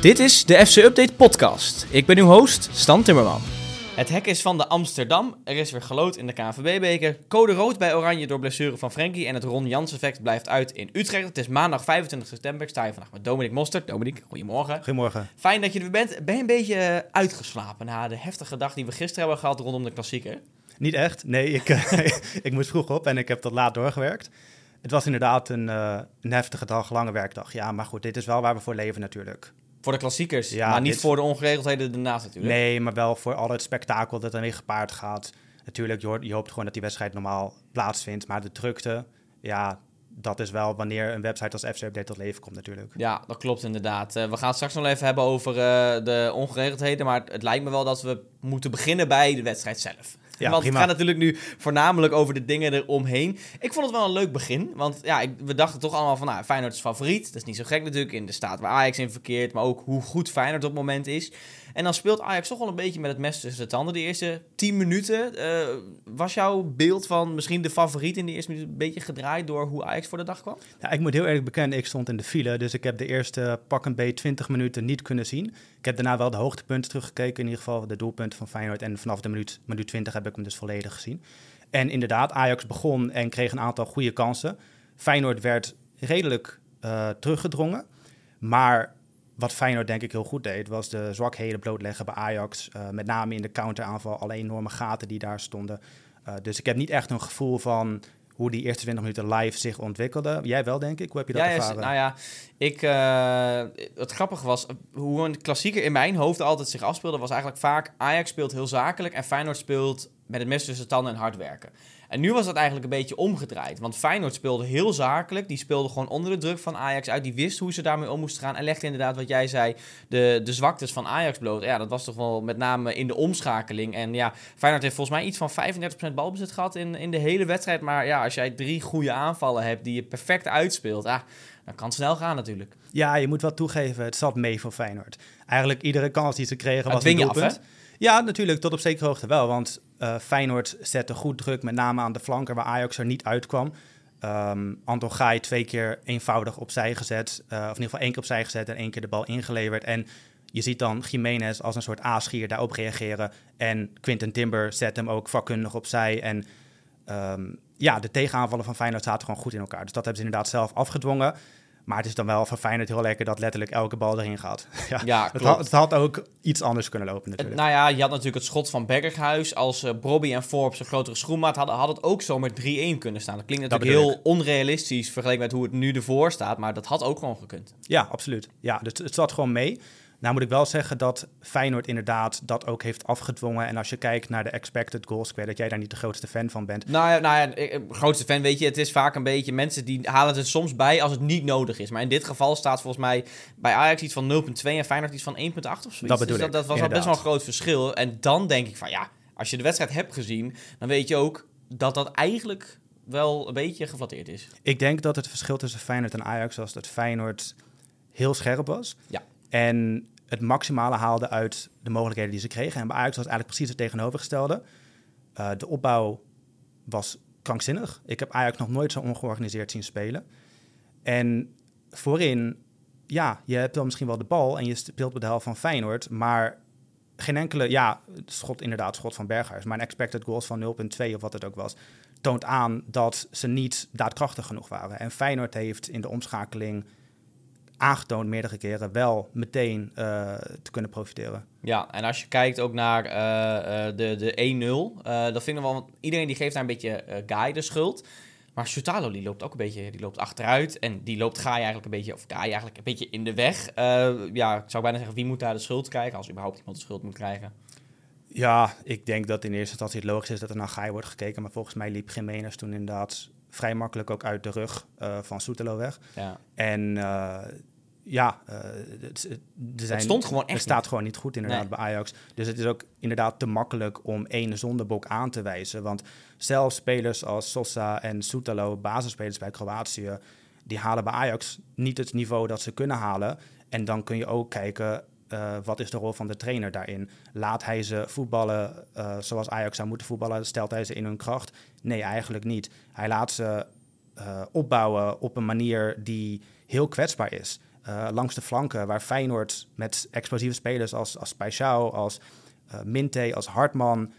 Dit is de FC Update podcast. Ik ben uw host, Stan Timmerman. Het hek is van de Amsterdam. Er is weer gelood in de KNVB-beker. Code rood bij Oranje door blessure van Frenkie. En het Ron Jans effect blijft uit in Utrecht. Het is maandag 25 september. Ik sta hier vandaag met Dominic Mostert. Dominic, goedemorgen. Goedemorgen. Fijn dat je er weer bent. Ben je een beetje eh, uitgeslapen na de heftige dag die we gisteren hebben gehad rondom de klassieker? Niet echt. Nee, ik, eh, ik moest vroeg op en ik heb tot laat doorgewerkt. Het was inderdaad een, uh, een heftige dag, lange werkdag. Ja, maar goed, dit is wel waar we voor leven natuurlijk. Voor de klassiekers, ja, maar niet voor de ongeregeldheden ernaast natuurlijk. Nee, maar wel voor al het spektakel dat ermee gepaard gaat. Natuurlijk, je, je hoopt gewoon dat die wedstrijd normaal plaatsvindt. Maar de drukte, ja, dat is wel wanneer een website als FC Update tot leven komt natuurlijk. Ja, dat klopt inderdaad. Uh, we gaan het straks nog even hebben over uh, de ongeregeldheden. Maar het lijkt me wel dat we moeten beginnen bij de wedstrijd zelf. Ja, want prima. het gaat natuurlijk nu voornamelijk over de dingen eromheen. Ik vond het wel een leuk begin. Want ja, ik, we dachten toch allemaal van, nou, Feyenoord is favoriet. Dat is niet zo gek natuurlijk in de staat waar Ajax in verkeert. Maar ook hoe goed Feyenoord op het moment is. En dan speelt Ajax toch wel een beetje met het mes tussen de tanden. De eerste 10 minuten. Uh, was jouw beeld van misschien de favoriet in de eerste minuut een beetje gedraaid door hoe Ajax voor de dag kwam? Ik moet heel eerlijk bekennen, ik stond in de file. Dus ik heb de eerste pak een beetje 20 minuten niet kunnen zien. Ik heb daarna wel de hoogtepunten teruggekeken. In ieder geval de doelpunten van Feyenoord. En vanaf de minuut, minuut 20 heb ik hem dus volledig gezien. En inderdaad, Ajax begon en kreeg een aantal goede kansen. Feyenoord werd redelijk uh, teruggedrongen. Maar wat Feyenoord denk ik heel goed deed, was de zwakheden blootleggen bij Ajax. Uh, met name in de counteraanval, alle enorme gaten die daar stonden. Uh, dus ik heb niet echt een gevoel van hoe die eerste 20 minuten live zich ontwikkelde. Jij wel, denk ik. Hoe heb je dat ja, ervaren? nou ja, ik, uh, het grappige was, hoe een klassieker in mijn hoofd altijd zich afspeelde, was eigenlijk vaak Ajax speelt heel zakelijk en Feyenoord speelt met het mes tussen tanden en hard werken. En nu was dat eigenlijk een beetje omgedraaid. Want Feyenoord speelde heel zakelijk. Die speelde gewoon onder de druk van Ajax uit. Die wist hoe ze daarmee om moesten gaan. En legde inderdaad, wat jij zei, de, de zwaktes van Ajax bloot. Ja, dat was toch wel met name in de omschakeling. En ja, Feyenoord heeft volgens mij iets van 35% balbezit gehad in, in de hele wedstrijd. Maar ja, als jij drie goede aanvallen hebt die je perfect uitspeelt... Ah, dan kan het snel gaan natuurlijk. Ja, je moet wel toegeven, het zat mee voor Feyenoord. Eigenlijk iedere kans die ze kregen was een doelpunt. Af, ja, natuurlijk, tot op zekere hoogte wel. Want uh, Feyenoord zette goed druk, met name aan de flanken waar Ajax er niet uitkwam. Um, Anton Gaai twee keer eenvoudig opzij gezet, uh, of in ieder geval één keer opzij gezet en één keer de bal ingeleverd. En je ziet dan Jiménez als een soort aasgier daarop reageren. En Quinten Timber zet hem ook vakkundig opzij. En um, ja, de tegenaanvallen van Feyenoord zaten gewoon goed in elkaar. Dus dat hebben ze inderdaad zelf afgedwongen. Maar het is dan wel van Feyenoord heel lekker dat letterlijk elke bal erin gaat. ja, ja het, had, het, had, ook iets anders kunnen lopen natuurlijk. Het, nou ja, je had natuurlijk het schot van Berghuis. Als uh, Bobby en Forbes een grotere schoenmaat hadden, had het ook zomaar 3-1 kunnen staan. Dat klinkt natuurlijk dat heel onrealistisch vergeleken met hoe het nu ervoor staat. Maar dat had ook gewoon gekund. Ja, absoluut. Ja, dus het zat gewoon mee. Nou moet ik wel zeggen dat Feyenoord inderdaad dat ook heeft afgedwongen. En als je kijkt naar de expected goals, ik weet dat jij daar niet de grootste fan van bent. Nou ja, nou ja ik, grootste fan weet je, het is vaak een beetje mensen die halen het soms bij als het niet nodig is. Maar in dit geval staat volgens mij bij Ajax iets van 0,2 en Feyenoord iets van 1,8 of zoiets. Dat bedoel dus ik, dat, dat was al best wel een groot verschil. En dan denk ik van ja, als je de wedstrijd hebt gezien, dan weet je ook dat dat eigenlijk wel een beetje geflatteerd is. Ik denk dat het verschil tussen Feyenoord en Ajax was dat Feyenoord heel scherp was. Ja. En het maximale haalde uit de mogelijkheden die ze kregen. En bij Ajax was eigenlijk precies het tegenovergestelde. Uh, de opbouw was krankzinnig. Ik heb Ajax nog nooit zo ongeorganiseerd zien spelen. En voorin, ja, je hebt dan misschien wel de bal en je speelt bij de helft van Feyenoord, maar geen enkele, ja, schot inderdaad, schot van Berghuis, maar een expected goals van 0,2 of wat het ook was, toont aan dat ze niet daadkrachtig genoeg waren. En Feyenoord heeft in de omschakeling aangetoond meerdere keren wel meteen uh, te kunnen profiteren. Ja, en als je kijkt ook naar uh, uh, de, de 1-0, dat vinden we wel, iedereen die geeft daar een beetje Guy de schuld. Maar Soutalo die loopt ook een beetje, die loopt achteruit en die loopt Guy eigenlijk een beetje, of Guy eigenlijk een beetje in de weg. ja, ik zou bijna zeggen, wie moet daar de schuld krijgen, als überhaupt iemand de schuld moet krijgen? Ja, ik denk dat in eerste instantie het logisch is dat er naar Guy wordt gekeken, maar volgens mij liep Jiménez toen inderdaad vrij makkelijk ook uit de rug uh, van Soetelo weg. Ja. En uh, ja, uh, het, er zijn, het stond gewoon echt Het staat niet. gewoon niet goed inderdaad nee. bij Ajax. Dus het is ook inderdaad te makkelijk om één zondebok aan te wijzen. Want zelfs spelers als Sosa en Soetelo, basisspelers bij Kroatië... die halen bij Ajax niet het niveau dat ze kunnen halen. En dan kun je ook kijken... Uh, wat is de rol van de trainer daarin? Laat hij ze voetballen uh, zoals Ajax zou moeten voetballen? Stelt hij ze in hun kracht? Nee, eigenlijk niet. Hij laat ze uh, opbouwen op een manier die heel kwetsbaar is. Langs de flanken, waar Feyenoord met explosieve spelers als, als als Minte, als Hartman...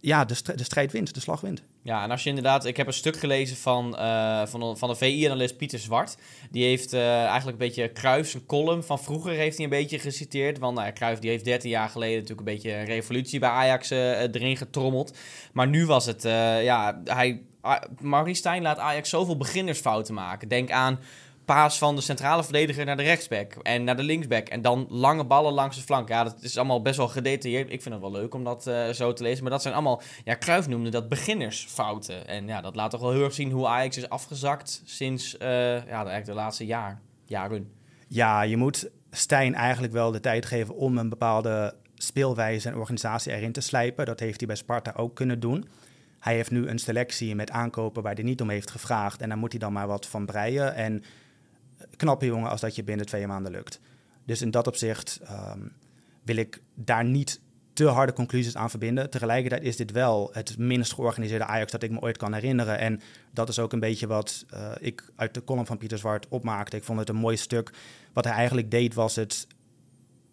Ja, de, de strijd wint, de slag wint. Ja, en als je inderdaad... Ik heb een stuk gelezen van, uh, van, van de VI-analyst Pieter Zwart. Die heeft uh, eigenlijk een beetje Cruijff, een column van vroeger heeft hij een beetje geciteerd. Want nou, die heeft 13 jaar geleden natuurlijk een beetje een revolutie bij Ajax uh, erin getrommeld. Maar nu was het... ja, hij... Maurice Stijn laat Ajax zoveel beginnersfouten maken. Denk aan paas van de centrale verdediger naar de rechtsback en naar de linksback. En dan lange ballen langs de flank. Ja, dat is allemaal best wel gedetailleerd. Ik vind het wel leuk om dat uh, zo te lezen. Maar dat zijn allemaal, ja, Cruijff noemde dat beginnersfouten. En ja, dat laat toch wel heel erg zien hoe Ajax is afgezakt sinds uh, ja, eigenlijk de laatste jaar, jaren. Ja, je moet Stijn eigenlijk wel de tijd geven om een bepaalde speelwijze en organisatie erin te slijpen. Dat heeft hij bij Sparta ook kunnen doen. Hij heeft nu een selectie met aankopen waar hij niet om heeft gevraagd. En daar moet hij dan maar wat van breien. En knappe jongen als dat je binnen twee maanden lukt. Dus in dat opzicht um, wil ik daar niet te harde conclusies aan verbinden. Tegelijkertijd is dit wel het minst georganiseerde Ajax dat ik me ooit kan herinneren. En dat is ook een beetje wat uh, ik uit de column van Pieter Zwart opmaakte. Ik vond het een mooi stuk. Wat hij eigenlijk deed was het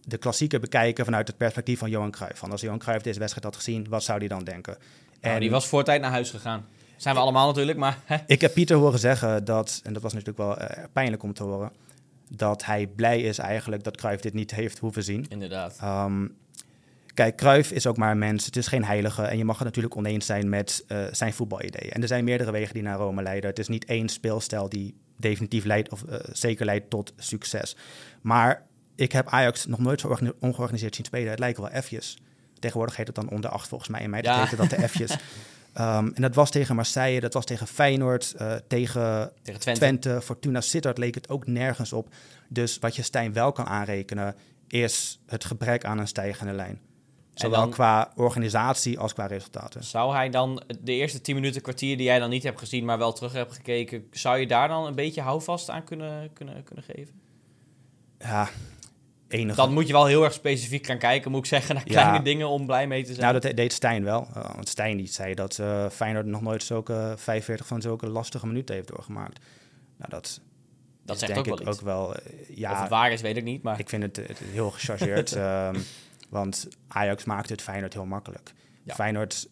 de klassieker bekijken vanuit het perspectief van Johan Cruijff. Van als Johan Cruijff deze wedstrijd had gezien, wat zou hij dan denken? Nou, en die was voor tijd naar huis gegaan. Zijn we allemaal natuurlijk, maar... ik heb Pieter horen zeggen dat, en dat was natuurlijk wel uh, pijnlijk om te horen... dat hij blij is eigenlijk dat Cruijff dit niet heeft hoeven zien. Inderdaad. Um, kijk, Cruijff is ook maar een mens, het is geen heilige... en je mag het natuurlijk oneens zijn met uh, zijn voetbalideeën. En er zijn meerdere wegen die naar Rome leiden. Het is niet één speelstijl die definitief leidt, of uh, zeker leidt tot succes. Maar ik heb Ajax nog nooit zo ongeorganiseerd zien spelen. Het lijkt wel F'jes. Tegenwoordig heet het dan onder acht volgens mij. In mij ja. dat de F'jes. Um, en dat was tegen Marseille, dat was tegen Feyenoord, uh, tegen, tegen Twente. Twente. Fortuna Sittard leek het ook nergens op. Dus wat je Stijn wel kan aanrekenen, is het gebrek aan een stijgende lijn. Zowel dan, qua organisatie als qua resultaten. Zou hij dan de eerste 10 minuten kwartier die jij dan niet hebt gezien, maar wel terug hebt gekeken, zou je daar dan een beetje houvast aan kunnen, kunnen, kunnen geven? Ja, enige... Dan moet je wel heel erg specifiek gaan kijken, moet ik zeggen, naar kleine dingen om blij mee te zijn. Nou, dat deed Stijn wel. Uh, want Stijn die zei dat uh, Feyenoord nog nooit zulke 45 van zulke lastige minuten heeft doorgemaakt. Nou, dat, dat zegt denk ook ik wel ook wel... Uh, ja, of het waar is, weet ik niet, maar... Ik vind het, het heel gechargeerd. um, want Ajax maakte het Feyenoord heel makkelijk. Ja. Feyenoord...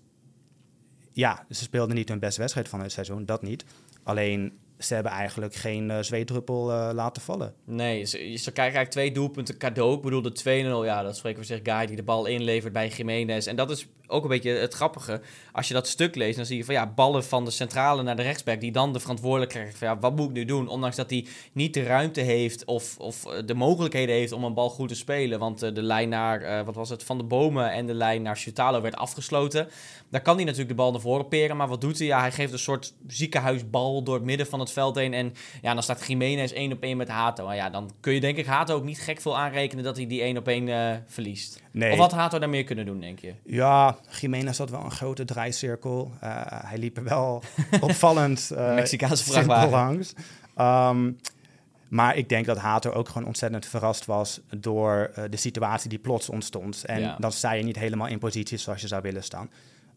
Ja, ze speelden niet hun beste wedstrijd van het seizoen, dat niet. Alleen ze hebben eigenlijk geen uh, zweetdruppel uh, laten vallen. Nee, ze, ze eigenlijk twee doelpunten cadeau. Ik bedoel, de 2-0, ja, dat spreken we zich Guy die de bal inlevert bij Jiménez. En dat is ook een beetje het grappige. Als je dat stuk leest, dan zie je van ja, ballen van de centrale naar de rechtsback, die dan de verantwoordelijkheid krijgt van ja, wat moet ik nu doen? Ondanks dat hij niet de ruimte heeft of, of de mogelijkheden heeft om een bal goed te spelen. Want uh, de lijn naar, uh, wat was het, Van de Bomen en de lijn naar Chutalo werd afgesloten. Daar kan hij natuurlijk de bal naar voren peren, maar wat doet hij? Ja, hij geeft een soort ziekenhuisbal door het midden van het veld heen. En ja, dan staat Jiménez één op één met Hato. Maar ja, dan kun je denk ik Hato ook niet gek veel aanrekenen dat hij die één op één verliest. Nee. Of had Hato daar meer kunnen doen, denk je? Ja, Jiménez had wel een grote draaicirkel. Uh, hij liep er wel opvallend uh, Mexicaanse vrachtwagen langs. Um, maar ik denk dat Hato ook gewoon ontzettend verrast was door uh, de situatie die plots ontstond. En Ja. dan sta je niet helemaal in positie zoals je zou willen staan.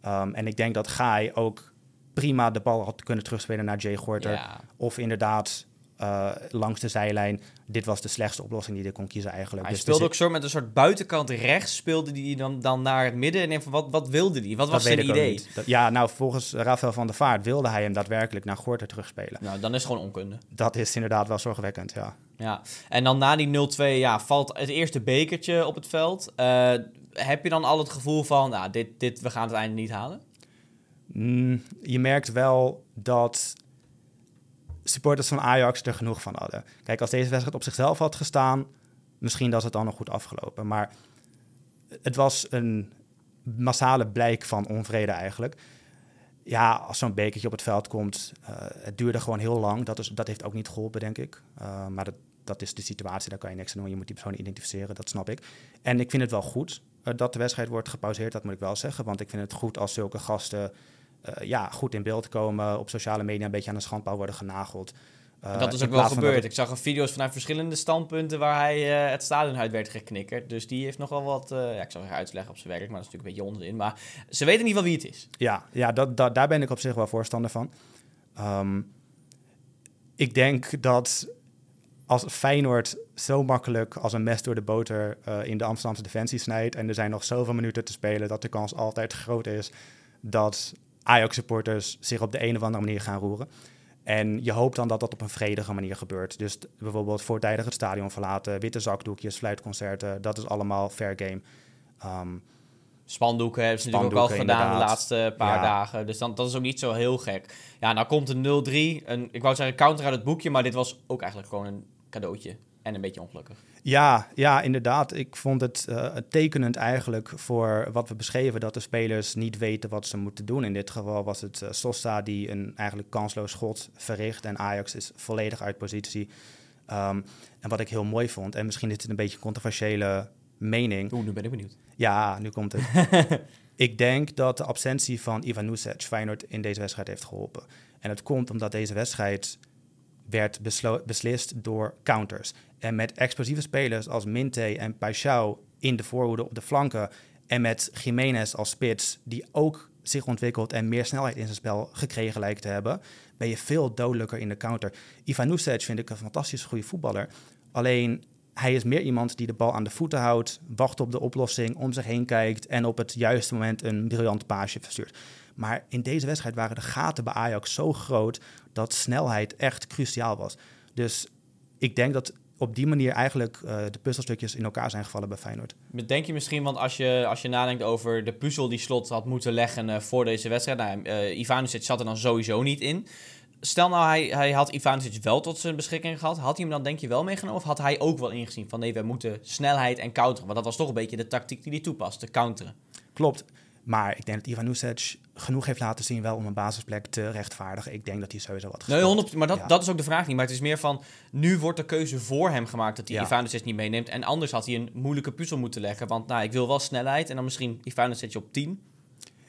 Um, en ik denk dat Gaai ook prima de bal had kunnen terugspelen naar Jay Gorter. Ja. Of inderdaad uh, langs de zijlijn. Dit was de slechtste oplossing die hij kon kiezen eigenlijk. Hij Dus speelde er ook soort met een soort buitenkant rechts, speelde hij dan, dan naar het midden. En wat, wat wilde hij? Wat Dat was zijn idee? Dat- ja, nou, volgens Rafael van der Vaart wilde hij hem daadwerkelijk naar Gorter terugspelen. Nou, dan is het gewoon onkunde. Dat is inderdaad wel zorgwekkend, ja. Ja, en dan na die 0-2 ja, valt het eerste bekertje op het veld. Eh, heb je dan al het gevoel van, nou, dit, dit, we gaan het einde niet halen? Mm, je merkt wel dat supporters van Ajax er genoeg van hadden. Kijk, als deze wedstrijd op zichzelf had gestaan, misschien was het dan nog goed afgelopen. Maar het was een massale blijk van onvrede eigenlijk. Ja, als zo'n bekertje op het veld komt, uh, het duurde gewoon heel lang. Dat, is, dat heeft ook niet geholpen, denk ik. Uh, maar dat, dat is de situatie, daar kan je niks aan doen. Je moet die persoon identificeren, dat snap ik. En ik vind het wel goed uh, dat de wedstrijd wordt gepauzeerd, dat moet ik wel zeggen. Want ik vind het goed als zulke gasten uh, ja, goed in beeld komen, op sociale media een beetje aan de schandpaal worden genageld. Uh, dat is ook wel gebeurd. Ik zag er video's vanuit verschillende standpunten waar hij eh, het stadion uit werd geknikkerd. Dus die heeft nogal wat, eh, ja, ik zal het uitleggen op zijn werk, maar dat is natuurlijk een beetje onzin. Maar ze weten in ieder geval wie het is. Ja, ja dat, dat, daar ben ik op zich wel voorstander van. Um, ik denk dat als Feyenoord zo makkelijk als een mes door de boter uh, in de Amsterdamse defensie snijdt en er zijn nog zoveel minuten te spelen dat de kans altijd groot is dat Ajax-supporters zich op de een of andere manier gaan roeren. En je hoopt dan dat dat op een vredige manier gebeurt. Dus bijvoorbeeld voortijdig het stadion verlaten, witte zakdoekjes, fluitconcerten, dat is allemaal fair game. Um, Spandoeken hebben ze natuurlijk ook al gedaan de laatste paar dagen. Dus dan, dat is ook niet zo heel gek. Ja, nou komt een 0-3. Een, ik wou zeggen counter uit het boekje, maar dit was ook eigenlijk gewoon een cadeautje. En een beetje ongelukkig. Ja, ja inderdaad. Ik vond het uh, tekenend eigenlijk voor wat we beschreven... dat de spelers niet weten wat ze moeten doen. In dit geval was het uh, Sosta die een eigenlijk kansloos schot verricht... en Ajax is volledig uit positie. Um, en wat ik heel mooi vond... en misschien is het een beetje een controversiële mening... Oeh, nu ben ik benieuwd. Ja, nu komt het. ik denk dat de absentie van Ivan Nusic Feyenoord in deze wedstrijd heeft geholpen. En het komt omdat deze wedstrijd werd beslist door counters. En met explosieve spelers als Minte en Paixão in de voorhoede op de flanken... en met Jiménez als spits, die ook zich ontwikkelt en meer snelheid in zijn spel gekregen lijkt te hebben... ben je veel dodelijker in de counter. Ivan vind ik een fantastisch goede voetballer. Alleen hij is meer iemand die de bal aan de voeten houdt, wacht op de oplossing, om zich heen kijkt en op het juiste moment een briljant paasje verstuurt. Maar in deze wedstrijd waren de gaten bij Ajax zo groot dat snelheid echt cruciaal was. Dus ik denk dat op die manier eigenlijk uh, de puzzelstukjes in elkaar zijn gevallen bij Feyenoord. Denk je misschien, want als je, als je nadenkt over de puzzel die Slot had moeten leggen uh, voor deze wedstrijd, nou, uh, Ivanovic zat er dan sowieso niet in stel nou, hij, hij had Ivanovic wel tot zijn beschikking gehad. Had hij hem dan denk je wel meegenomen? Of had hij ook wel ingezien van nee, we moeten snelheid en counteren? Want dat was toch een beetje de tactiek die hij toepaste, counteren. Klopt. Maar ik denk dat Ivanovic genoeg heeft laten zien wel om een basisplek te rechtvaardigen. Ik denk dat hij sowieso wat gespeeld. Nee, 100, maar dat, dat is ook de vraag niet. Maar het is meer van, nu wordt de keuze voor hem gemaakt dat hij ja. Niet meeneemt. En anders had hij een moeilijke puzzel moeten leggen. Want nou, ik wil wel snelheid en dan misschien Ivanovic op 10.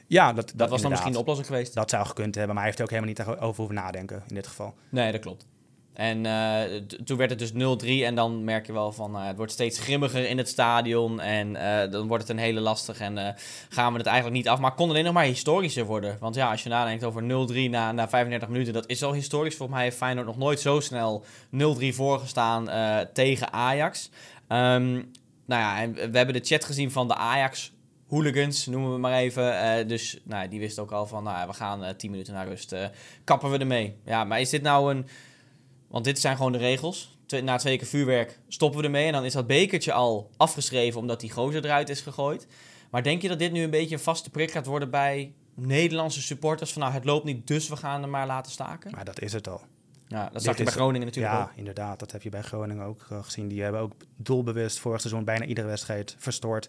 Ja, dat, dat, was dan misschien de oplossing geweest. Dat zou gekund hebben, maar hij heeft er ook helemaal niet over hoeven nadenken in dit geval. Nee, dat klopt. En uh, toen werd het dus 0-3 en dan merk je wel van uh, het wordt steeds grimmiger in het stadion en uh, dan wordt het een hele lastig en gaan we het eigenlijk niet af. Maar kon alleen nog maar historischer worden. Want ja, als je nadenkt over 0-3 na, na 35 minuten, dat is al historisch. Volgens mij heeft Feyenoord nog nooit zo snel 0-3 voorgestaan tegen Ajax. Um, nou ja, en we hebben de chat gezien van de Ajax hooligans, noemen we maar even. Dus nou, die wist ook al van, nou, we gaan uh, eh, 10 minuten naar rust. Kappen we ermee. Ja, maar is dit nou een... Want dit zijn gewoon de regels. na twee keer vuurwerk stoppen we ermee. En dan is dat bekertje al afgeschreven omdat die gozer eruit is gegooid. Maar denk je dat dit nu een beetje een vaste prik gaat worden bij Nederlandse supporters? Van nou, het loopt niet, dus we gaan er maar laten staken? Maar dat is het al. Ja, dat zag je bij Groningen natuurlijk ja, ook. inderdaad. Dat heb je bij Groningen ook gezien. Die hebben ook doelbewust vorig seizoen bijna iedere wedstrijd verstoord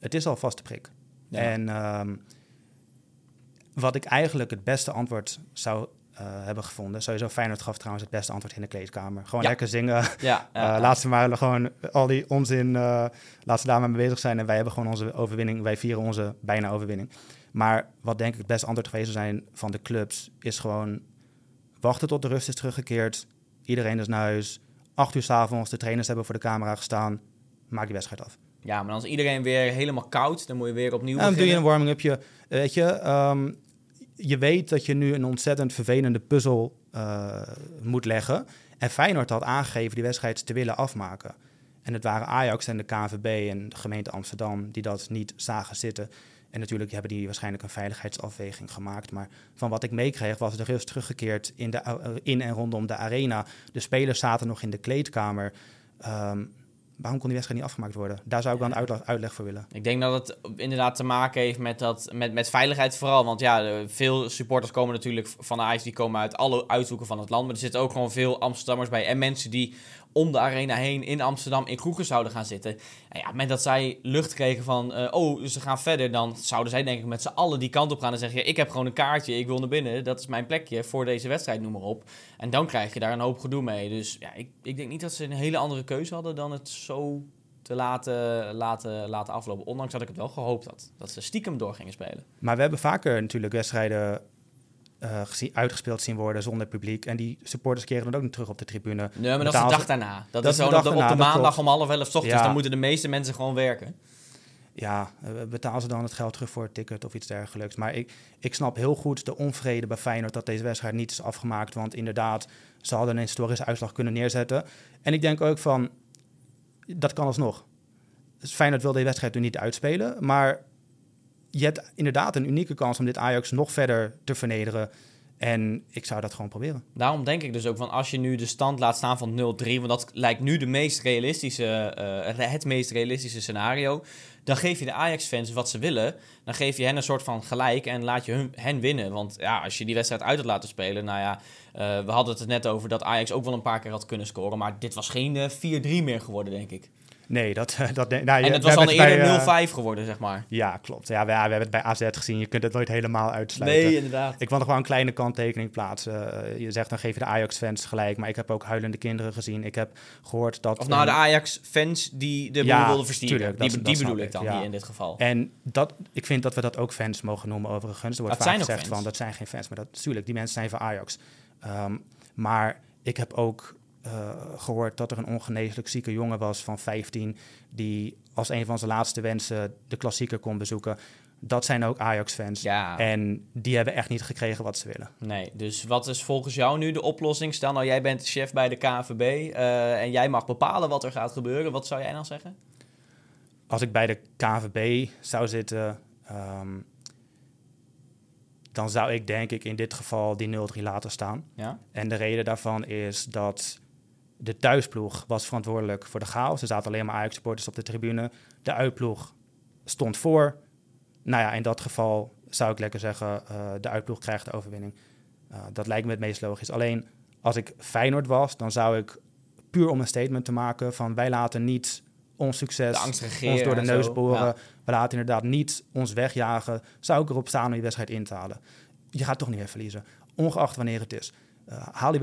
het is al vaste prik. En um, wat ik eigenlijk het beste antwoord zou hebben gevonden. Sowieso Feyenoord gaf trouwens het beste antwoord in de kleedkamer. Gewoon lekker zingen. Ja, uh, laat ze maar gewoon al die onzin, uh, laat ze daar maar mee bezig zijn. En wij hebben gewoon onze overwinning. Wij vieren onze bijna overwinning. Maar wat denk ik het beste antwoord geweest zou zijn van de clubs... is gewoon wachten tot de rust is teruggekeerd. Iedereen is naar huis. Acht uur s'avonds, de trainers hebben voor de camera gestaan. Maak die wedstrijd af. Ja, maar als iedereen weer helemaal koud, dan moet je weer opnieuw ja, dan doe je een warming-upje. Weet je, um, je weet dat je nu een ontzettend vervelende puzzel uh, moet leggen. En Feyenoord had aangegeven die wedstrijd te willen afmaken. En het waren Ajax en de KNVB en de gemeente Amsterdam die dat niet zagen zitten. En natuurlijk hebben die waarschijnlijk een veiligheidsafweging gemaakt. Maar van wat ik meekreeg was de rust teruggekeerd in, de, uh, in en rondom de arena. De spelers zaten nog in de kleedkamer. Um, waarom kon die wedstrijd niet afgemaakt worden? Daar zou ik wel een uitleg, uitleg voor willen. Ik denk dat het inderdaad te maken heeft met, dat, met, met veiligheid vooral. Want ja, veel supporters komen natuurlijk van de IJs, die komen uit alle uithoeken van het land. Maar er zitten ook gewoon veel Amsterdammers bij en mensen die om de arena heen in Amsterdam in kroegen zouden gaan zitten. En ja, dat zij lucht kregen van, uh, oh, ze gaan verder, dan zouden zij denk ik met z'n allen die kant op gaan en zeggen, ja, ik heb gewoon een kaartje, ik wil naar binnen, dat is mijn plekje voor deze wedstrijd, noem maar op. En dan krijg je daar een hoop gedoe mee. Dus ja, ik, ik denk niet dat ze een hele andere keuze hadden dan het zo te laten, laten, laten aflopen. Ondanks dat ik het wel gehoopt had, dat ze stiekem door gingen spelen. Maar we hebben vaker natuurlijk wedstrijden uh, uitgespeeld zien worden zonder publiek. En die supporters keren dan ook niet terug op de tribune. Nee, maar dat is de dag daarna. Dat, is zo op de, maandag om half elf ochtends. Dan moeten de meeste mensen gewoon werken. ja, eh, betalen ze dan het geld terug voor het ticket of iets dergelijks. Maar ik, ik snap heel goed de onvrede bij Feyenoord dat deze wedstrijd niet is afgemaakt. Want inderdaad, ze hadden een historische uitslag kunnen neerzetten. En ik denk ook van, dat kan alsnog. Dus Feyenoord wil deze wedstrijd nu niet uitspelen, maar je hebt inderdaad een unieke kans om dit Ajax nog verder te vernederen. En ik zou dat gewoon proberen. Daarom denk ik dus ook van als je nu de stand laat staan van 0-3, want dat lijkt nu de meest realistische, eh, het meest realistische scenario, dan geef je de Ajax-fans wat ze willen. Dan geef je hen een soort van gelijk en laat je hun, hen winnen. Want ja, als je die wedstrijd uit had laten spelen, nou ja, uh, we hadden het net over dat Ajax ook wel een paar keer had kunnen scoren, maar dit was geen uh, eh, 4-3 meer geworden, denk ik. Nee, dat... dat nou, en het was al eerder bij, 0-5 geworden, zeg maar. Ja, klopt. Ja we, ja, we hebben het bij AZ gezien. Je kunt het nooit helemaal uitsluiten. Nee, inderdaad. Ik wil nog wel een kleine kanttekening plaatsen. Uh, je zegt, dan geef je de Ajax-fans gelijk. Maar ik heb ook huilende kinderen gezien. Ik heb gehoord dat... Of nou, de Ajax-fans die de boel wilden verstieren. die, die bedoel ik dan ja. in dit geval. En dat, ik vind dat we dat ook fans mogen noemen overigens. Er wordt dat vaak gezegd van, dat zijn geen fans. Maar dat, natuurlijk, die mensen zijn van Ajax. Um, maar ik heb ook uh, gehoord dat er een ongeneeslijk zieke jongen was van 15 die als een van zijn laatste wensen de klassieker kon bezoeken. Dat zijn ook Ajax-fans. Ja. En die hebben echt niet gekregen wat ze willen. Nee, dus wat is volgens jou nu de oplossing? Stel nou, jij bent chef bij de KNVB uh, en jij mag bepalen wat er gaat gebeuren. Wat zou jij dan zeggen? Als ik bij de KNVB zou zitten, um, dan zou ik denk ik in dit geval die 0-3 laten staan. Ja? En de reden daarvan is dat de thuisploeg was verantwoordelijk voor de chaos. Er zaten alleen maar Ajax-supporters op de tribune. De uitploeg stond voor. Nou ja, in dat geval zou ik lekker zeggen, uh, de uitploeg krijgt de overwinning. Uh, dat lijkt me het meest logisch. Alleen als ik Feyenoord was, dan zou ik puur om een statement te maken van wij laten niet ons succes ons door de neus boren. We laten inderdaad niet ons wegjagen. Zou ik erop staan om die wedstrijd in te halen? Je gaat toch niet meer verliezen, ongeacht wanneer het is. Uh, haal, die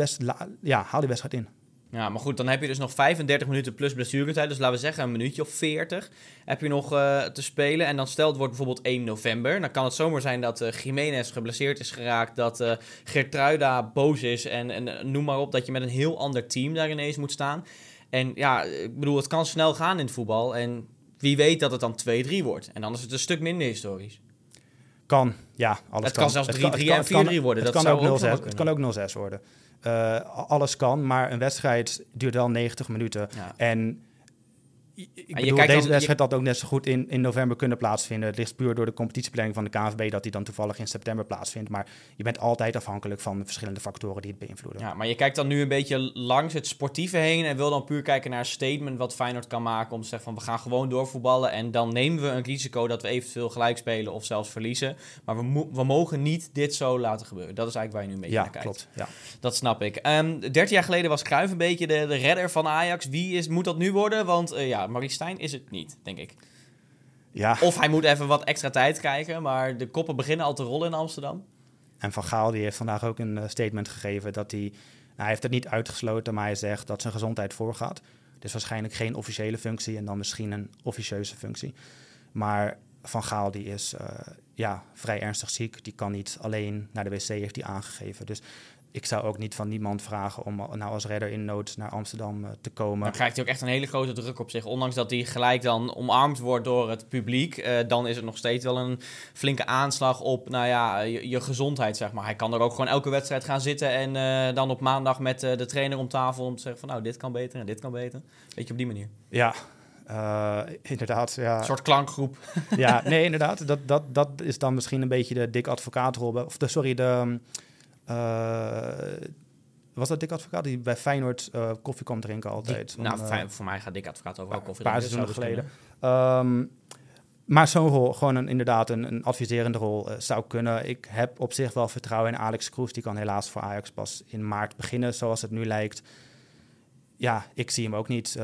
ja, haal die wedstrijd in. Ja, maar goed, dan heb je dus nog 35 minuten plus blessuretijd. Dus laten we zeggen een minuutje of 40 heb je nog uh, te spelen. En dan stel het wordt bijvoorbeeld 1 november. Dan kan het zomaar zijn dat uh, Jiménez geblesseerd is geraakt. Dat uh, Gertruida boos is. En, en noem maar op dat je met een heel ander team daar ineens moet staan. En ja, ik bedoel, het kan snel gaan in het voetbal. En wie weet dat het dan 2-3 wordt. En dan is het een stuk minder historisch. Kan, ja. Alles het kan, zelfs 3-3 en 4-3 worden. Het, dat kan ook 0-6 het kan ook 0-6 worden. Uh, alles kan, maar een wedstrijd duurt wel 90 minuten. Ja. En ik bedoel, deze dan, wedstrijd had ook net zo goed in, in november kunnen plaatsvinden. Het ligt puur door de competitieplanning van de KNVB dat die dan toevallig in september plaatsvindt. Maar je bent altijd afhankelijk van verschillende factoren die het beïnvloeden. Ja, maar je kijkt dan nu een beetje langs het sportieve heen en wil dan puur kijken naar een statement wat Feyenoord kan maken om te zeggen van we gaan gewoon doorvoetballen en dan nemen we een risico dat we eventueel gelijk spelen of zelfs verliezen. Maar we, we mogen niet dit zo laten gebeuren. Dat is eigenlijk waar je nu een beetje ja, naar kijkt. Klopt, ja, Dat snap ik. Um, 13 jaar geleden was Cruijff een beetje de, de redder van Ajax. Wie is, moet dat nu worden? Want uh, ja, Marie Stijn is het niet, denk ik. Ja. Of hij moet even wat extra tijd kijken, maar de koppen beginnen al te rollen in Amsterdam. En Van Gaal die heeft vandaag ook een eh, statement gegeven dat hij... Nou, hij heeft het niet uitgesloten, maar hij zegt dat zijn gezondheid voorgaat. Dus waarschijnlijk geen officiële functie en dan misschien een officieuze functie. Maar Van Gaal die is uh, ja, vrij ernstig ziek. Die kan niet alleen naar de wc, heeft hij aangegeven. Dus ik zou ook niet van niemand vragen om nou als redder in nood naar Amsterdam uh, te komen. Dan krijgt hij ook echt een hele grote druk op zich. Ondanks dat hij gelijk dan omarmd wordt door het publiek, uh, dan is het nog steeds wel een flinke aanslag op nou ja, je, je gezondheid, zeg maar. Hij kan er ook gewoon elke wedstrijd gaan zitten en uh, dan op maandag met de trainer om tafel om te zeggen van nou, dit kan beter en dit kan beter. Weet je, op die manier. Ja, inderdaad, ja. Een soort klankgroep. ja, nee, inderdaad. Dat, dat, dat is dan misschien een beetje de dik advocaatrol. Of de, sorry, de, was dat Dick Advocaat die bij Feyenoord uh, koffie kwam drinken altijd? Die, nou, uh, voor mij gaat Dick Advocaat ook wel koffie drinken. Een paar seizoenen geleden. Um, maar zo'n rol, gewoon een, inderdaad een, een adviserende rol, uh, zou kunnen. Ik heb op zich wel vertrouwen in Alex Kroes. Die kan helaas voor Ajax pas in maart beginnen, zoals het nu lijkt. Ja, ik zie hem ook niet.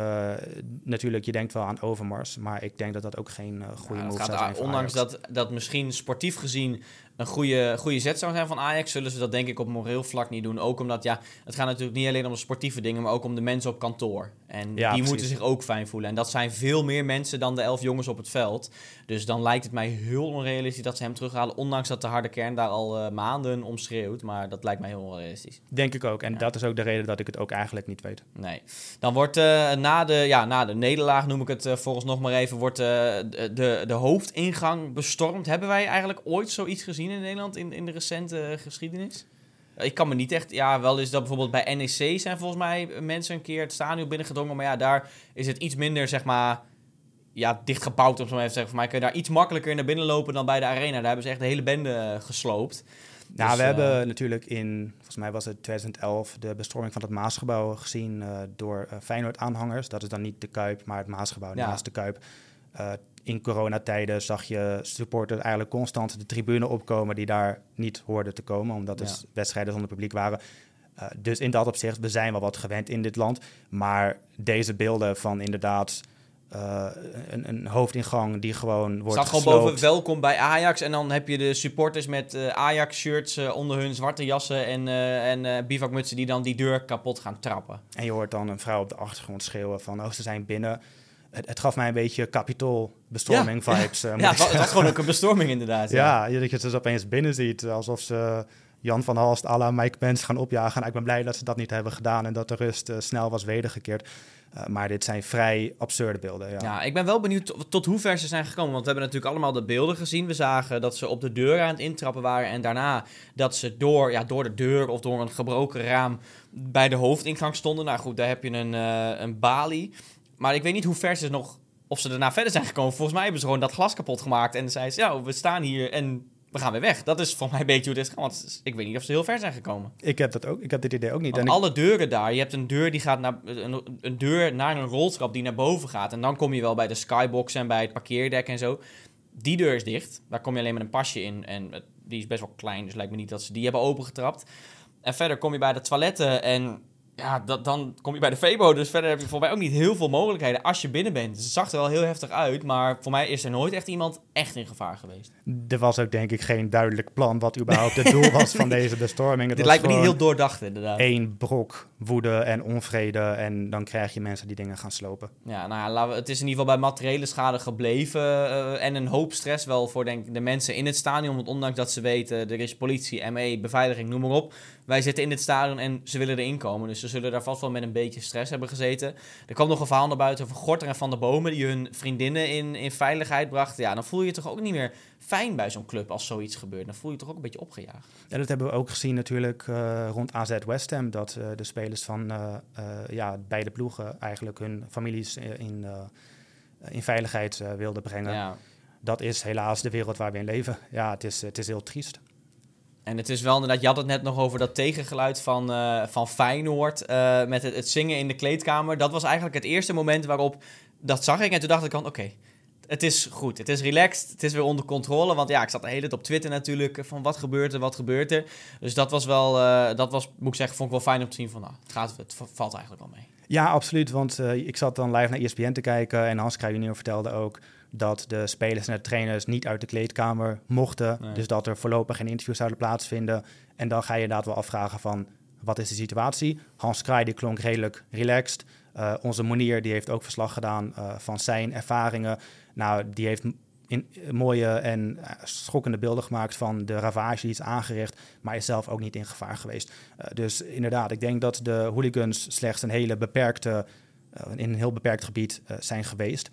Natuurlijk, je denkt wel aan Overmars, maar ik denk dat dat ook geen goede ja, move zou zijn. Ondanks dat, dat misschien sportief gezien een goede, goede zet zou zijn van Ajax, zullen ze dat denk ik op moreel vlak niet doen. Ook omdat, ja, het gaat natuurlijk niet alleen om de sportieve dingen, maar ook om de mensen op kantoor. En Ja, die precies. moeten zich ook fijn voelen. En dat zijn veel meer mensen dan de elf jongens op het veld. Dus dan lijkt het mij heel onrealistisch dat ze hem terughalen. Ondanks dat de harde kern daar al eh, maanden om schreeuwt. Maar dat lijkt mij heel onrealistisch. Denk ik ook. En Ja. dat is ook de reden dat ik het ook eigenlijk niet weet. Nee. Dan wordt eh, na, de, ja, na de nederlaag, noem ik het uh, volgens nog maar even, wordt de, de, de hoofdingang bestormd. Hebben wij eigenlijk ooit zoiets gezien in Nederland in, in de recente geschiedenis? Ik kan me niet echt... Ja, wel is dat bijvoorbeeld bij NEC zijn volgens mij mensen een keer het stadion binnengedrongen. Maar ja, daar is het iets minder, zeg maar... Ja, dichtgebouwd, om zo maar even te zeggen. Voor mij kun je daar iets makkelijker naar binnen lopen dan bij de arena. Daar hebben ze echt de hele bende uh, gesloopt. Nou, Dus, we uh, hebben natuurlijk in, volgens mij was het 2011, de bestorming van het Maasgebouw gezien uh, door uh, Feyenoord-aanhangers. Dat is dan niet de Kuip, maar het Maasgebouw Ja. naast de Kuip. In coronatijden zag je supporters eigenlijk constant de tribune opkomen die daar niet hoorden te komen, omdat het Ja. wedstrijden zonder publiek waren. Uh, dus in dat opzicht, we zijn wel wat gewend in dit land. Maar deze beelden van inderdaad uh, een, een hoofdingang die gewoon wordt Staat gewoon boven welkom bij Ajax. En dan heb je de supporters met uh, Ajax-shirts uh, onder hun zwarte jassen en, en bivakmutsen die dan die deur kapot gaan trappen. En je hoort dan een vrouw op de achtergrond schreeuwen van, oh, ze zijn binnen. Het, het gaf mij een beetje kapitoolbestorming Ja, vibes. Ja, ja het, was, gewoon ook een bestorming inderdaad. Ja, ja dat je het dus opeens binnen ziet, alsof ze Jan van Halst à la Mike Pence gaan opjagen. Nou, ik ben blij dat ze dat niet hebben gedaan en dat de rust uh, snel was wedergekeerd. Uh, maar dit zijn vrij absurde beelden. Ja, ja ik ben wel benieuwd tot, tot hoe ver ze zijn gekomen. Want we hebben natuurlijk allemaal de beelden gezien. We zagen dat ze op de deur aan het intrappen waren. En daarna dat ze door, ja, door de deur of door een gebroken raam bij de hoofdingang stonden. Nou goed, daar heb je een, uh, een balie. Maar ik weet niet hoe ver ze nog... Of ze daarna verder zijn gekomen. Volgens mij hebben ze gewoon dat glas kapot gemaakt. En zeiden ze, ja, we staan hier en we gaan weer weg. Dat is voor mij een beetje hoe dit gaat. Want ik weet niet of ze heel ver zijn gekomen. Ik heb dat ook. Ik heb dit idee ook niet. Want en alle deuren daar. Je hebt een deur die gaat naar een, een deur naar een roltrap die naar boven gaat. En dan kom je wel bij de skybox en bij het parkeerdek en zo. Die deur is dicht. Daar kom je alleen met een pasje in. En die is best wel klein. Dus lijkt me niet dat ze die hebben opengetrapt. En verder kom je bij de toiletten en ja, dat, dan kom je bij de Febo. Dus verder heb je voor mij ook niet heel veel mogelijkheden als je binnen bent. Dus het zag er wel heel heftig uit. Maar voor mij is er nooit echt iemand echt in gevaar geweest. Er was ook denk ik geen duidelijk plan wat überhaupt het doel was van deze bestorming. Het Dit lijkt me niet heel doordacht inderdaad. één brok woede en onvrede. En dan krijg je mensen die dingen gaan slopen. Ja, nou ja, laten we, het is in ieder geval bij materiële schade gebleven. uh, en een hoop stress wel voor denk ik, de mensen in het stadion. Want ondanks dat ze weten, er is politie, ME, beveiliging, noem maar op. Wij zitten in het stadion en ze willen erin komen. Dus ze zullen daar vast wel met een beetje stress hebben gezeten. Er kwam nog een verhaal naar buiten over Gorter en Van der Bomen... die hun vriendinnen in, in veiligheid brachten. Ja, dan voel je je toch ook niet meer fijn bij zo'n club als zoiets gebeurt. Dan voel je je toch ook een beetje opgejaagd. En dat hebben we ook gezien natuurlijk uh, rond AZ West Ham... dat uh, de spelers van uh, ja, beide ploegen eigenlijk hun families in, in veiligheid wilden brengen. Ja. Dat is helaas de wereld waar we in leven. Ja, het is, het is heel triest. En het is wel inderdaad, je had het net nog over dat tegengeluid van, uh, van Feyenoord uh, met het, het, zingen in de kleedkamer. Dat was eigenlijk het eerste moment waarop, dat zag ik en toen dacht ik van oké, het is goed, het is relaxed, het is weer onder controle. Want ja, ik zat de hele tijd op Twitter natuurlijk van wat gebeurt er, wat gebeurt er. Dus dat was wel, dat was, moet ik zeggen, vond ik wel fijn om te zien van nou, het, gaat, het valt eigenlijk wel mee. Ja, absoluut, want ik zat dan live naar ESPN te kijken en Hans Kraaij junior vertelde ook dat de spelers en de trainers niet uit de kleedkamer mochten. Nee. Dus dat er voorlopig geen interviews zouden plaatsvinden. En dan ga je inderdaad wel afvragen van, wat is de situatie? Hans Kraai die klonk redelijk relaxed. Uh, onze Monier die heeft ook verslag gedaan uh, van zijn ervaringen. Nou, die heeft in, mooie en uh, schokkende beelden gemaakt van de ravage die is aangericht, maar is zelf ook niet in gevaar geweest. Uh, dus inderdaad, ik denk dat de hooligans slechts een hele beperkte, in een heel beperkt gebied zijn geweest.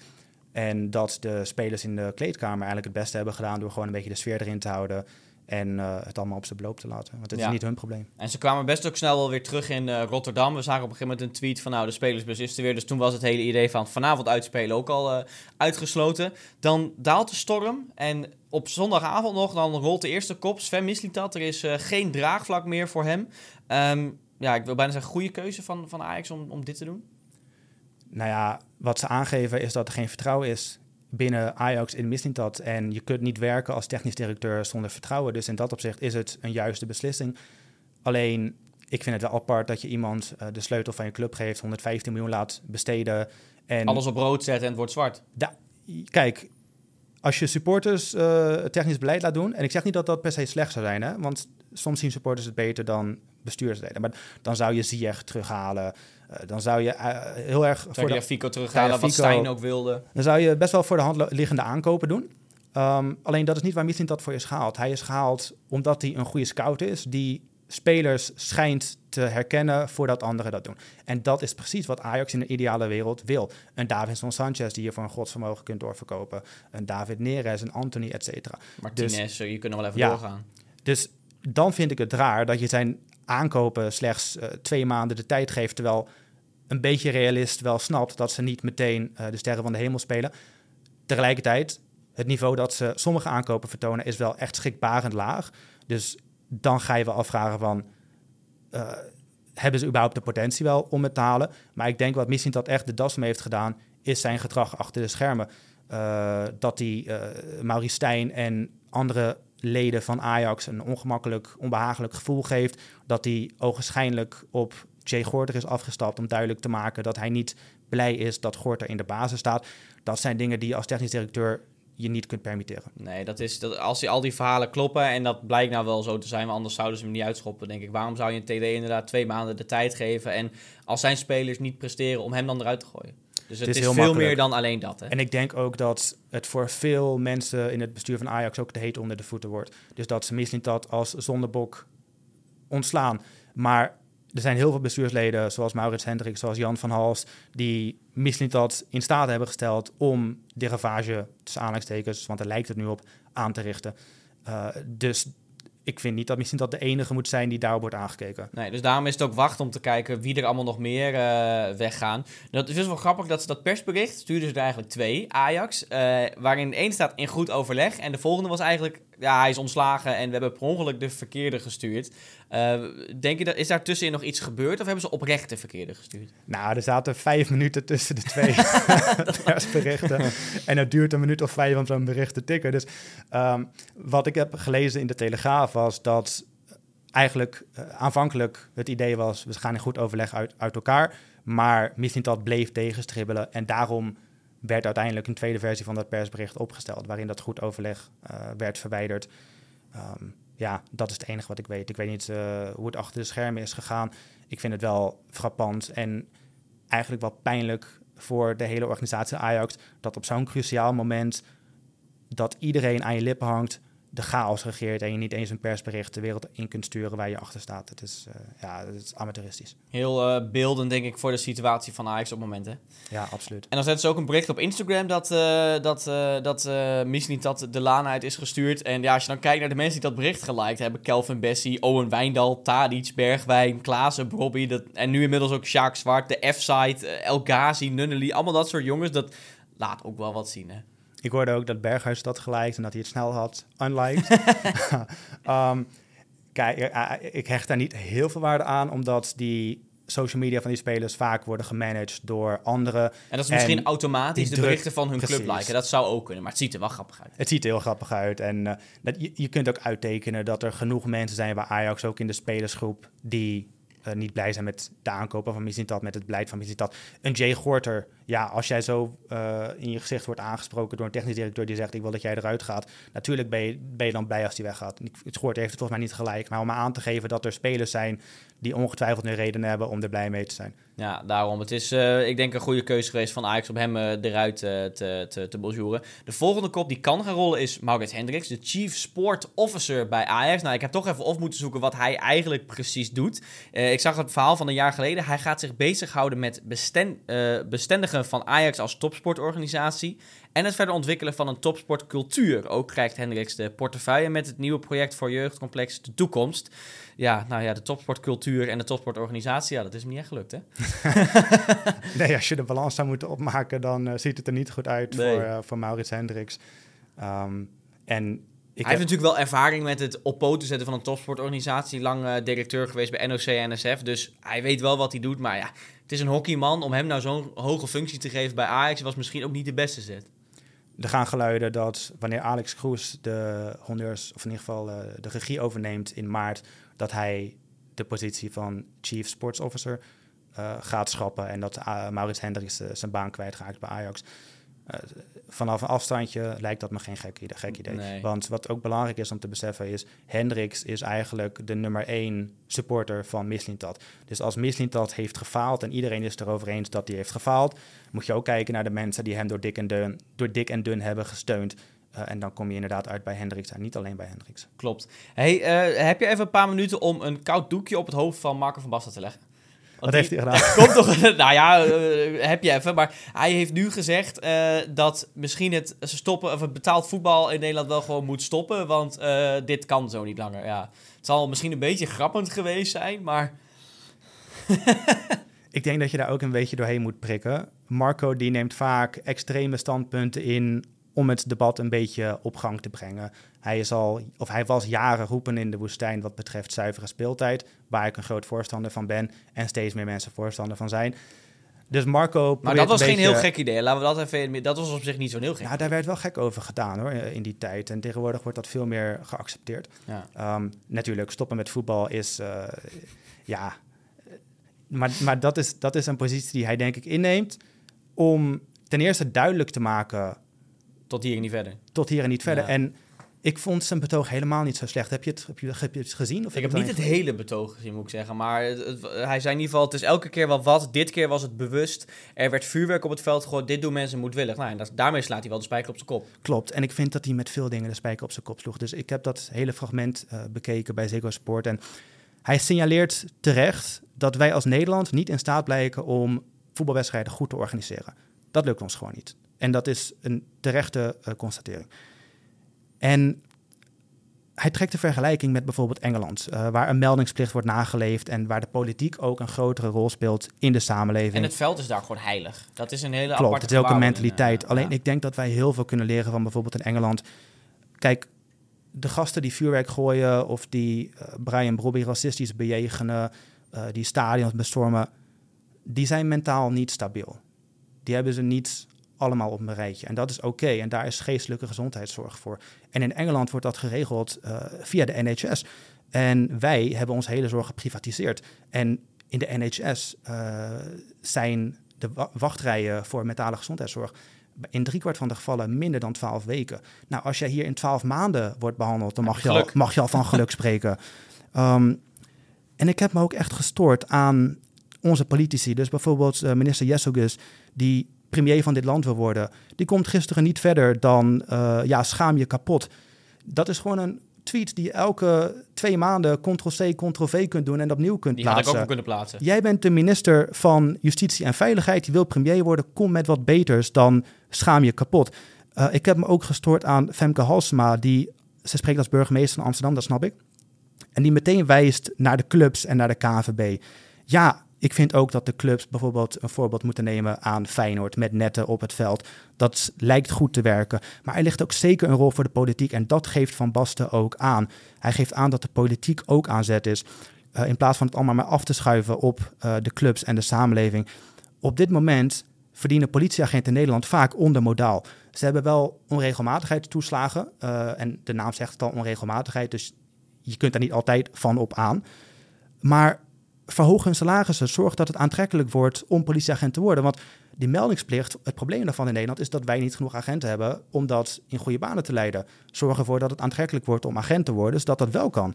En dat de spelers in de kleedkamer eigenlijk het beste hebben gedaan door gewoon een beetje de sfeer erin te houden. En uh, het allemaal op zijn beloop te laten. Want het ja. is niet hun probleem. En ze kwamen best ook snel wel weer terug in uh, Rotterdam. We zagen op een gegeven moment een tweet van nou, de spelersbus is er weer. Dus toen was het hele idee van vanavond uitspelen ook al uh, uitgesloten. Dan daalt de storm en op zondagavond nog, dan rolt de eerste kop. Sven Mislintat, er is geen draagvlak meer voor hem. Um, ja, ik wil bijna zeggen, goede keuze van, van Ajax om, om dit te doen. Nou ja, wat ze aangeven is dat er geen vertrouwen is binnen Ajax in Mislintat. En je kunt niet werken als technisch directeur zonder vertrouwen. Dus in dat opzicht is het een juiste beslissing. Alleen, ik vind het wel apart dat je iemand uh, de sleutel van je club geeft, 115 miljoen laat besteden. En Alles op rood zetten en het wordt zwart. Da kijk, als je supporters uh, technisch beleid laat doen, en ik zeg niet dat dat per se slecht zou zijn, hè, want soms zien supporters het beter dan bestuursleden. Maar dan zou je Ziyech terughalen. Uh, dan zou je uh, heel erg... Zou voor je Fico terughalen, wat Stijn ook wilde. Dan zou je best wel voor de hand liggende aankopen doen. Um, alleen dat is niet waar Missing dat voor is gehaald. Hij is gehaald omdat hij een goede scout is... die spelers schijnt te herkennen voordat anderen dat doen. En dat is precies wat Ajax in de ideale wereld wil. Een Davinson Sanchez die je voor een godsvermogen kunt doorverkopen. Een David Neres, een Anthony, et cetera. Martinez, dus, je kunt nog wel even doorgaan. Dus dan vind ik het raar dat je zijn aankopen slechts uh, twee maanden de tijd geeft... terwijl een beetje realist wel snapt dat ze niet meteen uh, de sterren van de hemel spelen. Tegelijkertijd, het niveau dat ze sommige aankopen vertonen is wel echt schrikbarend laag. Dus dan ga je wel afvragen van... Uh, hebben ze überhaupt de potentie wel om het te halen? Maar ik denk wat misschien dat echt de das mee heeft gedaan... is zijn gedrag achter de schermen. Uh, dat hij Maurice Stijn en andere leden van Ajax... een ongemakkelijk, onbehagelijk gevoel geeft. Dat hij ogenschijnlijk op Jay Gorter is afgestapt... om duidelijk te maken dat hij niet blij is dat Gorter in de basis staat. Dat zijn dingen die als technisch directeur je niet kunt permitteren. Nee, dat is dat, als die, al die verhalen kloppen en dat blijkt nou wel zo te zijn, maar anders zouden ze hem niet uitschoppen, denk ik. Waarom zou je een TD inderdaad twee maanden de tijd geven en als zijn spelers niet presteren om hem dan eruit te gooien? Dus het, is, veel meer dan alleen dat. Hè? En ik denk ook dat het voor veel mensen in het bestuur van Ajax ook te heet onder de voeten wordt. Dus dat ze misschien dat als zondebok ontslaan. Maar er zijn heel veel bestuursleden, zoals Maurits Hendrik, zoals Jan van Hals, die misschien dat in staat hebben gesteld om de ravage, tussen aanhalingstekens, want daar lijkt het nu op, aan te richten. Uh, dus ik vind niet dat misschien dat de enige moet zijn die daarop wordt aangekeken. Nee, dus daarom is het ook wachten om te kijken wie er allemaal nog meer uh, weggaan. Dat is dus wel grappig dat ze dat persbericht stuurden ze er eigenlijk twee, Ajax, uh, waarin één staat in goed overleg en de volgende was eigenlijk ja, hij is ontslagen en we hebben per ongeluk de verkeerde gestuurd. Uh, denk je dat, is daar tussenin nog iets gebeurd of hebben ze oprecht de verkeerde gestuurd? Nou, er zaten vijf minuten tussen de twee persberichten. en het duurt een minuut of vijf om zo'n bericht te tikken. Dus um, wat ik heb gelezen in de Telegraaf was dat eigenlijk uh, aanvankelijk het idee was... we gaan in goed overleg uit, uit elkaar. Maar dat bleef tegenstribbelen en daarom werd uiteindelijk een tweede versie van dat persbericht opgesteld, waarin dat goed overleg uh, werd verwijderd. Um, ja, dat is het enige wat ik weet. Ik weet niet uh, hoe het achter de schermen is gegaan. Ik vind het wel frappant en eigenlijk wel pijnlijk voor de hele organisatie Ajax dat op zo'n cruciaal moment dat iedereen aan je lippen hangt, de chaos regeert en je niet eens een persbericht de wereld in kunt sturen waar je achter staat. Het is, uh, ja, het is amateuristisch. Heel uh, beeldend, denk ik, voor de situatie van Ajax op het moment. Hè? Ja, absoluut. En dan zetten ze ook een bericht op Instagram dat, uh, dat, dat niet dat de laan uit is gestuurd. En ja, als je dan kijkt naar de mensen die dat bericht geliked hebben, Kelvin Bessie, Owen Wijndal, Tadic, Bergwijn, Klaassen, Bobby, dat, en nu inmiddels ook Sjaak Zwart, de F-site, El Ghazi, Nunnely, allemaal dat soort jongens, dat laat ook wel wat zien, hè? Ik hoorde ook dat Berghuis dat gelijk en dat hij het snel had, unliked. um, kijk, eh, ik hecht daar niet heel veel waarde aan, omdat die social media van die spelers vaak worden gemanaged door anderen. En dat is misschien automatisch de berichten van hun club liken. Dat zou ook kunnen, maar het ziet er wel grappig uit. Het ziet er heel grappig uit. En uh, dat, je, je kunt ook uittekenen dat er genoeg mensen zijn waar Ajax ook in de spelersgroep die uh, niet blij zijn met de aankopen van Mislintat, met het beleid van Mislintat. Een Jay Gorter, ja, als jij zo uh, in je gezicht wordt aangesproken door een technisch directeur die zegt, ik wil dat jij eruit gaat. Natuurlijk ben je, ben je dan blij als die weggaat. Het Gorter heeft het volgens mij niet gelijk, maar om aan te geven dat er spelers zijn die ongetwijfeld een reden hebben om er blij mee te zijn. Ja, daarom. Het is, uh, ik denk, een goede keuze geweest van Ajax om hem uh, eruit uh, te, te, te bonjouren. De volgende kop die kan gaan rollen is Maurits Hendricks, de Chief Sport Officer bij Ajax. Nou, ik heb toch even op moeten zoeken wat hij eigenlijk precies doet. ik zag het verhaal van een jaar geleden. Hij gaat zich bezighouden met besten, bestendigen van Ajax als topsportorganisatie. En het verder ontwikkelen van een topsportcultuur. Ook krijgt Hendricks de portefeuille met het nieuwe project voor jeugdcomplex De Toekomst. Ja, nou ja, de topsportcultuur en de topsportorganisatie, ja, dat is hem niet echt gelukt, hè? nee, als je de balans zou moeten opmaken, dan uh, ziet het er niet goed uit voor, uh, voor Maurits Hendricks. Um, en ik hij heeft natuurlijk wel ervaring met het op poten zetten van een topsportorganisatie. Lang uh, directeur geweest bij NOC en NSF. Dus hij weet wel wat hij doet. Maar ja, het is een hockeyman. Om hem nou zo'n hoge functie te geven bij Ajax was misschien ook niet de beste zet er gaan geluiden dat wanneer Alex Kroes de honneurs, of in ieder geval uh, de regie overneemt in maart, dat hij de positie van Chief Sports Officer uh, gaat schrappen en dat uh, Maurits Hendricks zijn baan kwijtraakt bij Ajax. Vanaf een afstandje lijkt dat me geen gek idee. Gek idee. Want wat ook belangrijk is om te beseffen is... Hendricks is eigenlijk de nummer één supporter van Mislintat. Dus als Mislintat heeft gefaald en iedereen is erover eens dat hij heeft gefaald... moet je ook kijken naar de mensen die hem door dik en dun, door dik en dun hebben gesteund... Uh, en dan kom je inderdaad uit bij Hendricks en niet alleen bij Hendricks. Klopt. Hey, uh, heb je even een paar minuten om een koud doekje op het hoofd van Marco van Basten te leggen? Wat heeft hij gedaan? Komt toch, nou ja, uh, heb je even. Maar hij heeft nu gezegd uh, dat misschien het stoppen of het betaald voetbal in Nederland wel gewoon moet stoppen. Want uh, dit kan zo niet langer. Ja, het zal misschien een beetje grappend geweest zijn, maar. Ik denk dat je daar ook een beetje doorheen moet prikken. Marco die neemt vaak extreme standpunten in om het debat een beetje op gang te brengen. Hij, is al, of hij was jaren roepen in de woestijn wat betreft zuivere speeltijd, waar ik een groot voorstander van ben en steeds meer mensen voorstander van zijn. Dus Marco. Maar dat was geen heel gek idee. Laten we dat even. Dat was op zich niet zo'n heel gek. Nou, daar werd wel gek over gedaan hoor, in die tijd. En tegenwoordig wordt dat veel meer geaccepteerd. Ja. Um, natuurlijk, stoppen met voetbal is. Uh, ja. Maar, maar dat, is, dat is een positie die hij denk ik inneemt. Om ten eerste duidelijk te maken tot hier en niet verder. Tot hier en niet verder. En ik vond zijn betoog helemaal niet zo slecht. Heb je het, heb je, heb je het gezien? Of ik heb niet het hele betoog gezien, moet ik zeggen. Maar hij zei in ieder geval, het is elke keer wel wat. Dit keer was het bewust. Er werd vuurwerk op het veld gegooid. Dit doen mensen moedwillig. Nou, en dat, daarmee slaat hij wel de spijker op zijn kop. Klopt. En ik vind dat hij met veel dingen de spijker op zijn kop sloeg. Dus ik heb dat hele fragment uh, bekeken bij Ziggo Sport. En hij signaleert terecht dat wij als Nederland niet in staat blijken om voetbalwedstrijden goed te organiseren. Dat lukt ons gewoon niet. En dat is een terechte uh, constatering. En hij trekt de vergelijking met bijvoorbeeld Engeland, uh, waar een meldingsplicht wordt nageleefd en waar de politiek ook een grotere rol speelt in de samenleving. En het veld is daar gewoon heilig. Dat is een hele Klopt, aparte het is ook een mentaliteit. Alleen ja. ik denk dat wij heel veel kunnen leren van bijvoorbeeld in Engeland. Kijk, de gasten die vuurwerk gooien of die Brian Brobby racistisch bejegenen, uh, die stadions bestormen, die zijn mentaal niet stabiel. Die hebben ze niet allemaal op een rijtje. En dat is oké. En daar is geestelijke gezondheidszorg voor. En in Engeland wordt dat geregeld uh, via de NHS. En wij hebben onze hele zorg geprivatiseerd. En in de NHS uh, eh, zijn de wachtrijen voor mentale gezondheidszorg in driekwart van de gevallen minder dan 12 weken. Nou, als jij hier in 12 maanden wordt behandeld, dan mag je, al, mag je al van geluk spreken. Um, en ik heb me ook echt gestoord aan onze politici. Dus bijvoorbeeld uh, minister Jessogus, die premier van dit land wil worden, die komt gisteren niet verder dan uh, ja, schaam je kapot. Dat is gewoon een tweet die je elke twee maanden Ctrl-C, Ctrl-V kunt doen en opnieuw kunt die plaatsen. Die had ik ook kunnen plaatsen. Jij bent de minister van Justitie en Veiligheid, je wil premier worden, kom met wat beters dan schaam je kapot. Uh, ik heb me ook gestoord aan Femke Halsema, die, ze spreekt als burgemeester van Amsterdam, dat snap ik. En die meteen wijst naar de clubs en naar de KNVB. Ja, ik vind ook dat de clubs bijvoorbeeld een voorbeeld moeten nemen aan Feyenoord met netten op het veld. Dat lijkt goed te werken. Maar er ligt ook zeker een rol voor de politiek en dat geeft Van Basten ook aan. Hij geeft aan dat de politiek ook aan zet is. Uh, in plaats van het allemaal maar af te schuiven op uh, de clubs en de samenleving. Op dit moment verdienen politieagenten in Nederland vaak ondermodaal. Ze hebben wel onregelmatigheidstoeslagen. Uh, en de naam zegt het al onregelmatigheid, dus je kunt daar niet altijd van op aan. Maar verhoog hun salarissen. Zorg dat het aantrekkelijk wordt om politieagent te worden. Want die meldingsplicht, het probleem daarvan in Nederland is dat wij niet genoeg agenten hebben om dat in goede banen te leiden. Zorg ervoor dat het aantrekkelijk wordt om agent te worden, zodat dat wel kan.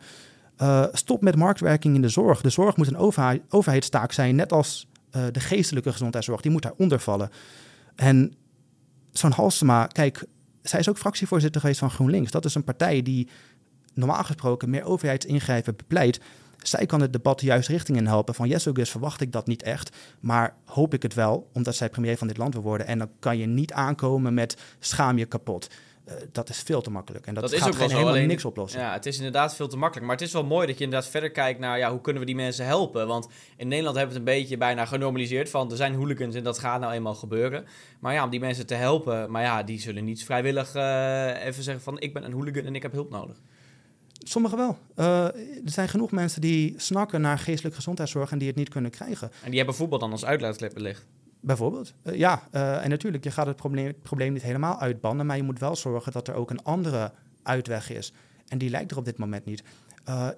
Uh, stop met marktwerking in de zorg. De zorg moet een overheid, overheidstaak zijn, net als uh, de geestelijke gezondheidszorg. Die moet daaronder vallen. En zo'n Halsema, kijk, zij is ook fractievoorzitter geweest van GroenLinks. Dat is een partij die normaal gesproken meer overheidsingrijpen bepleit. Zij kan het debat de juiste richting in helpen. Van Jessogus verwacht ik dat niet echt, maar hoop ik het wel, omdat zij premier van dit land wil worden. En dan kan je niet aankomen met schaam je kapot. Uh, dat is veel te makkelijk. En dat, dat gaat is ook wel helemaal alleen, niks oplossen. Ja, het is inderdaad veel te makkelijk. Maar het is wel mooi dat je inderdaad verder kijkt naar ja, hoe kunnen we die mensen helpen. Want in Nederland hebben we het een beetje bijna genormaliseerd van er zijn hooligans en dat gaat nou eenmaal gebeuren. Maar ja, om die mensen te helpen, maar ja, die zullen niet vrijwillig uh, even zeggen van ik ben een hooligan en ik heb hulp nodig. Sommigen wel. Uh, er zijn genoeg mensen die snakken naar geestelijke gezondheidszorg en die het niet kunnen krijgen. En die hebben voetbal dan als uitlaatklep belegd? Bijvoorbeeld. Uh, ja, uh, en natuurlijk, je gaat het probleem, het probleem niet helemaal uitbannen, maar je moet wel zorgen dat er ook een andere uitweg is. En die lijkt er op dit moment niet.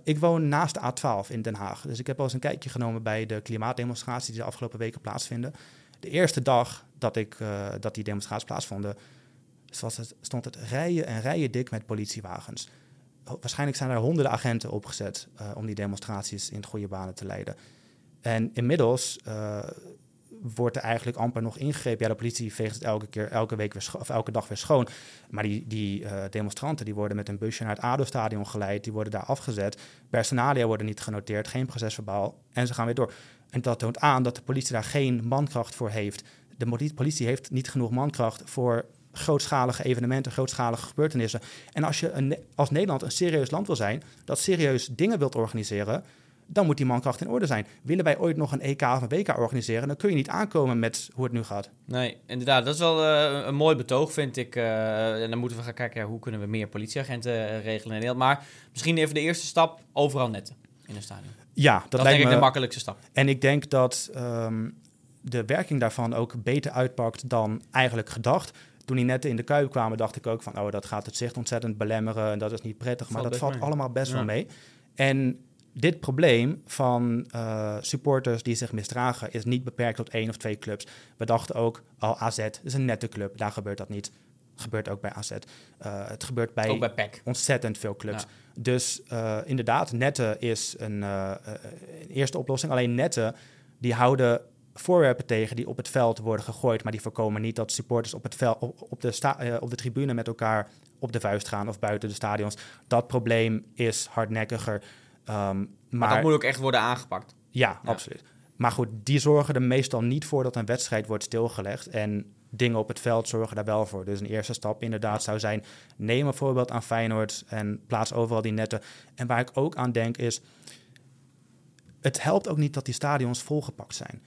ik woon naast de A12 in Den Haag. Dus ik heb al eens een kijkje genomen bij de klimaatdemonstraties die de afgelopen weken plaatsvinden. De eerste dag dat, ik, uh, dat die demonstraties plaatsvonden, het, stond het rijen en rijen dik met politiewagens. Waarschijnlijk zijn er honderden agenten opgezet uh, om die demonstraties in goede banen te leiden. En inmiddels uh, wordt er eigenlijk amper nog ingegrepen. Ja, de politie veegt het elke, keer, elke, week weer of elke dag weer schoon. Maar die, die uh, demonstranten die worden met een busje naar het ADO-stadion geleid. Die worden daar afgezet. Personalia worden niet genoteerd, geen procesverbaal. En ze gaan weer door. En dat toont aan dat de politie daar geen mankracht voor heeft. De politie heeft niet genoeg mankracht voor grootschalige evenementen, grootschalige gebeurtenissen. En als je een, als Nederland een serieus land wil zijn, dat serieus dingen wilt organiseren, dan moet die mankracht in orde zijn. Willen wij ooit nog een EK of een WK organiseren, dan kun je niet aankomen met hoe het nu gaat. Nee, inderdaad. Dat is wel uh, een mooi betoog, vind ik. Uh, en dan moeten we gaan kijken, hoe kunnen we meer politieagenten uh, regelen in Nederland. Maar misschien even de eerste stap, overal netten in een stadion. Ja, dat, dat lijkt denk me... ik de makkelijkste stap. En ik denk dat um, de werking daarvan ook beter uitpakt dan eigenlijk gedacht toen die netten in de kuip kwamen, dacht ik ook van, oh, dat gaat het zicht ontzettend belemmeren en dat is niet prettig. Maar Valt dat valt mee. allemaal best Ja. wel mee. En dit probleem van eh, supporters die zich misdragen is niet beperkt tot één of twee clubs. We dachten ook, al AZ is een nette club, daar gebeurt dat niet. Gebeurt ook bij AZ. Eh, het gebeurt bij, Ook bij PEC. ontzettend veel clubs. Ja. Dus eh, inderdaad, netten is een, een eerste oplossing. Alleen netten, die houden voorwerpen tegen die op het veld worden gegooid, maar die voorkomen niet dat supporters op, het veld, op, op, de, sta, eh, op de tribune met elkaar op de vuist gaan of buiten de stadions. Dat probleem is hardnekkiger. Ehm, Maar, maar dat moet ook echt worden aangepakt. ja, Ja. absoluut. Maar goed, die zorgen er meestal niet voor dat een wedstrijd wordt stilgelegd. En dingen op het veld zorgen daar wel voor. Dus een eerste stap inderdaad zou zijn... neem een voorbeeld aan Feyenoord en plaats overal die netten. En waar ik ook aan denk is... het helpt ook niet dat die stadions volgepakt zijn.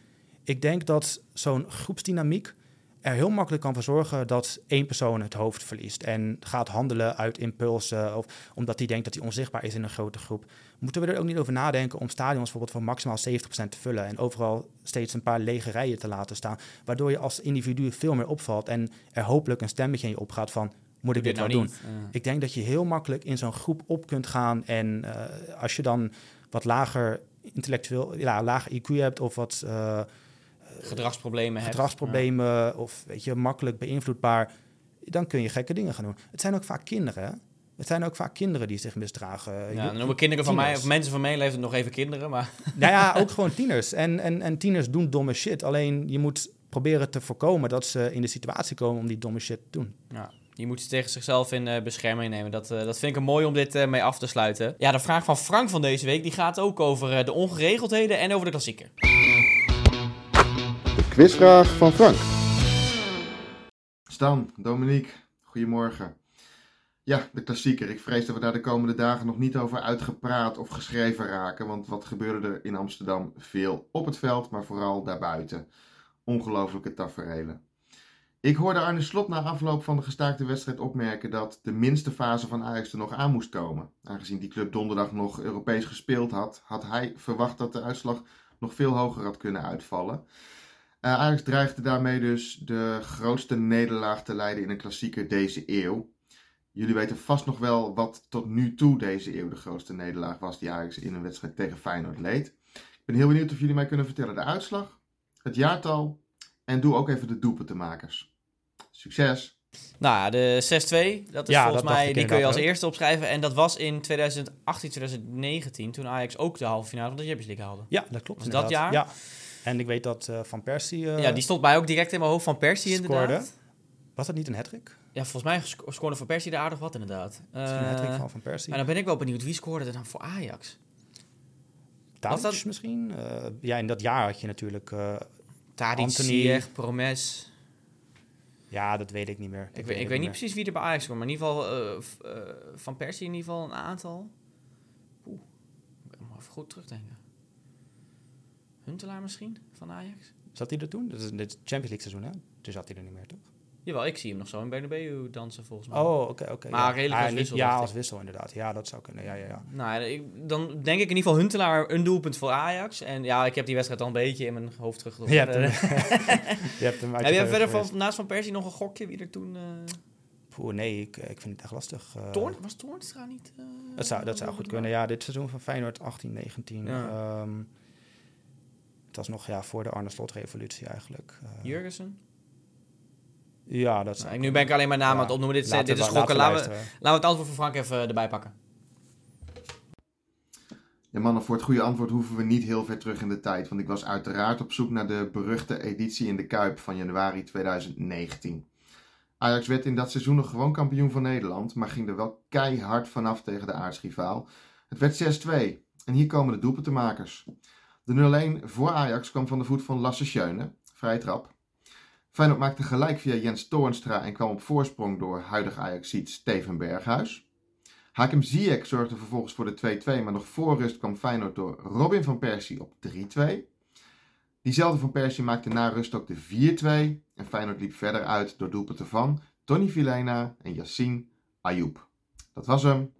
Ik denk dat zo'n groepsdynamiek er heel makkelijk kan voor zorgen dat één persoon het hoofd verliest en gaat handelen uit impulsen of omdat hij denkt dat hij onzichtbaar is in een grote groep. Moeten we er ook niet over nadenken om stadions bijvoorbeeld voor maximaal 70% te vullen en overal steeds een paar lege rijen te laten staan, waardoor je als individu veel meer opvalt en er hopelijk een stemmetje in je opgaat van moet ik dit nou doen? niet? Ja. Ik denk dat je heel makkelijk in zo'n groep op kunt gaan. En eh, als je dan wat lager intellectueel, ja, lager IQ hebt of wat eh, Gedragsproblemen hebt. gedragsproblemen of weet je, makkelijk beïnvloedbaar, dan kun je gekke dingen gaan doen. Het zijn ook vaak kinderen. hè? Het zijn ook vaak kinderen die zich misdragen. Ja, dan noemen kinderen van mij, of mensen van mijn leeftijd nog even kinderen, maar Nou ja, ook gewoon tieners. En, en, en tieners doen domme shit. Alleen je moet proberen te voorkomen dat ze in de situatie komen om die domme shit te doen. ja, je moet ze tegen zichzelf in eh, bescherming nemen. Dat, eh, dat vind ik een mooi om dit eh, mee af te sluiten. Ja, de vraag van Frank van deze week, die gaat ook over de ongeregeldheden en over de klassieker. Quizvraag van Frank. Stan, Dominique, goedemorgen. Ja, de klassieker. Ik vrees dat we daar de komende dagen nog niet over uitgepraat of geschreven raken. Want wat gebeurde er in Amsterdam? Veel op het veld, maar vooral daarbuiten. Ongelofelijke taferelen. Ik hoorde Arne Slot na afloop van de gestaakte wedstrijd opmerken dat de minste fase van Ajax er nog aan moest komen. Aangezien die club donderdag nog Europees gespeeld had, had hij verwacht dat de uitslag nog veel hoger had kunnen uitvallen. Eh, Ajax dreigde daarmee dus de grootste nederlaag te leiden in een klassieker deze eeuw. Jullie weten vast nog wel wat tot nu toe deze eeuw de grootste nederlaag was die Ajax in een wedstrijd tegen Feyenoord leed. Ik ben heel benieuwd of jullie mij kunnen vertellen de uitslag, het jaartal en doe ook even de doelpuntenmakers. Succes! Nou, ja, de 6-2, dat is Ja, volgens dat mij, die kun je als ook. eerste opschrijven. En dat was in 2018, 2019, toen Ajax ook de halve finale van de Champions League haalde. Ja, dat klopt. Was dat jaar? Ja. En ik weet dat eh, Van Persie eh, ja, die stond mij ook direct in mijn hoofd van Persie scoorde. inderdaad. Was dat niet een hattrick? Ja, volgens mij sco- scoorde Van Persie er aardig wat inderdaad. Misschien een Eh, hattrick van Van Persie? maar dan ben ik wel benieuwd, wie scoorde er dan voor Ajax? Tadic dat- misschien? Eh, ja, in dat jaar had je natuurlijk... eh, Tadic, Anthony. Promes. ja, dat weet ik niet meer. Dat Ik weet, ik weet niet precies wie er bij Ajax scoorde, maar in ieder geval eh, eh, Van Persie in ieder geval een aantal. Oeh, ik moet even goed terugdenken. Huntelaar misschien, van Ajax? Zat hij er toen? Dat is dit Champions League seizoen, hè? Toen zat hij er niet meer, toch? Jawel, ik zie hem nog zo in Bernabeu dansen volgens mij. Oh, oké, oké. Maar ja. redelijk Ah, als wissel, Ja, als wissel inderdaad. Ja, dat zou kunnen. Ja, ja, ja. Nou, ik, dan denk ik in ieder geval Huntelaar een doelpunt voor Ajax. En ja, ik heb die wedstrijd al een beetje in mijn hoofd teruggeroepen. Je hebt hem, je hebt hem uit Heb je verder van, naast Van Persie nog een gokje wie er toen... eh Poeh, nee, ik, ik vind het echt lastig. eh. Toorn, was Toornstra niet... eh, dat zou, dat zou goed kunnen. Ja, dit seizoen van Feyenoord 18, 19. Ja. ehm, Het was nog ja, voor de Arne Slot-revolutie eigenlijk. Uh, Jurgensen? Ja, dat is. Nou, nu ben ik alleen maar namen ja, aan het opnoemen. Dit, laten dit is schokken. Laten we, laten we het antwoord van Frank even erbij pakken. Ja, mannen, voor het goede antwoord hoeven we niet heel ver terug in de tijd. Want ik was uiteraard op zoek naar de beruchte editie in de Kuip van januari 2019. Ajax werd in dat seizoen nog gewoon kampioen van Nederland, maar ging er wel keihard vanaf tegen de aartsrivaal. Het werd 6-2 en hier komen de doelpuntenmakers. De 0-1 voor Ajax kwam van de voet van Lasse Schöne, vrije trap. Feyenoord maakte gelijk via Jens Toornstra en kwam op voorsprong door huidig Ajaxiet Steven Berghuis. Hakim Ziyech zorgde vervolgens voor de 2-2, maar nog voor rust kwam Feyenoord door Robin van Persie op 3-2. Diezelfde van Persie maakte na rust ook de 4-2 en Feyenoord liep verder uit door doelpunten van Tony Vilena en Yassine Ayoub. Dat was hem.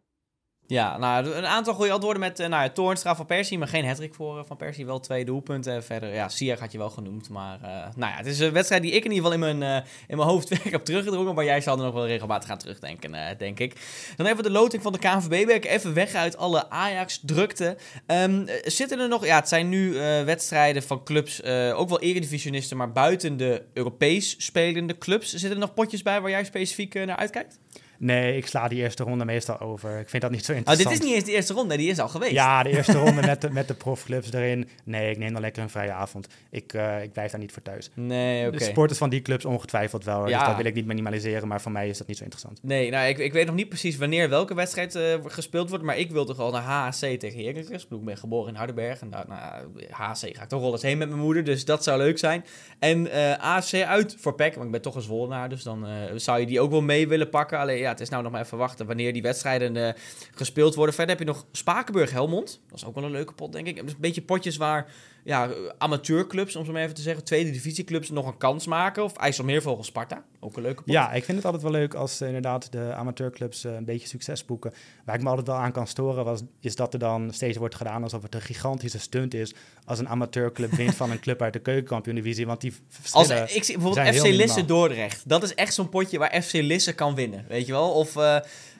Ja, nou, een aantal goede antwoorden met uh, nou, ja, Toornstra van Persie, maar geen hattrick voor uh, Van Persie. Wel twee doelpunten. Verder, ja, Siak had je wel genoemd. Maar uh, nou ja, het is een wedstrijd die ik in ieder geval in mijn, in mijn hoofd weer heb teruggedrongen. Maar jij zal er nog wel regelmatig gaan terugdenken, denk ik. Dan even de loting van de KNVB. Ik even weg uit alle Ajax-drukte. Um, zitten er nog, ja, het zijn nu wedstrijden van clubs, ook wel eredivisionisten, maar buiten de Europees spelende clubs. Zitten er nog potjes bij waar jij specifiek naar uitkijkt? Nee, ik sla die eerste ronde meestal over. Ik vind dat niet zo interessant. Oh, dit is niet eens de eerste ronde, die is al geweest. Ja, de eerste ronde met de, met de profclubs erin. Nee, ik neem dan lekker een vrije avond. Ik, uh, ik blijf daar niet voor thuis. Nee, oké. De sporters van die clubs ongetwijfeld wel. Ja. Dus dat wil ik niet minimaliseren, maar voor mij is dat niet zo interessant. Nee, nou, ik, ik weet nog niet precies wanneer welke wedstrijd uh, gespeeld wordt, maar ik wil toch wel naar HC tegen Heracles. Ik ben geboren in Hardenberg en daar, nou, HC ga ik toch wel eens heen met mijn moeder, dus dat zou leuk zijn. En uh, eh, AFC uit voor PEC, want ik ben toch een Zwollenaar, dus dan zou je die ook wel mee willen pakken. Alleen ja, het is nou nog maar even wachten wanneer die wedstrijden uh, gespeeld worden. Verder heb je nog Spakenburg-Helmond. Dat is ook wel een leuke pot, denk ik. Een beetje potjes waar ja, amateurclubs, om zo maar even te zeggen, tweede divisieclubs nog een kans maken. Of IJsselmeervogel Sparta, ook een leuke pot. Ja, ik vind het altijd wel leuk als uh, inderdaad de amateurclubs uh, een beetje succes boeken. Waar ik me altijd wel aan kan storen, was, is dat er dan steeds wordt gedaan alsof het een gigantische stunt is als een amateurclub wint van een club uit de keukenkampioen-divisie. Want die als, ik zie bijvoorbeeld FC Lisse Dordrecht. Dat is echt zo'n potje waar FC Lisse kan winnen, weet je wel? Of...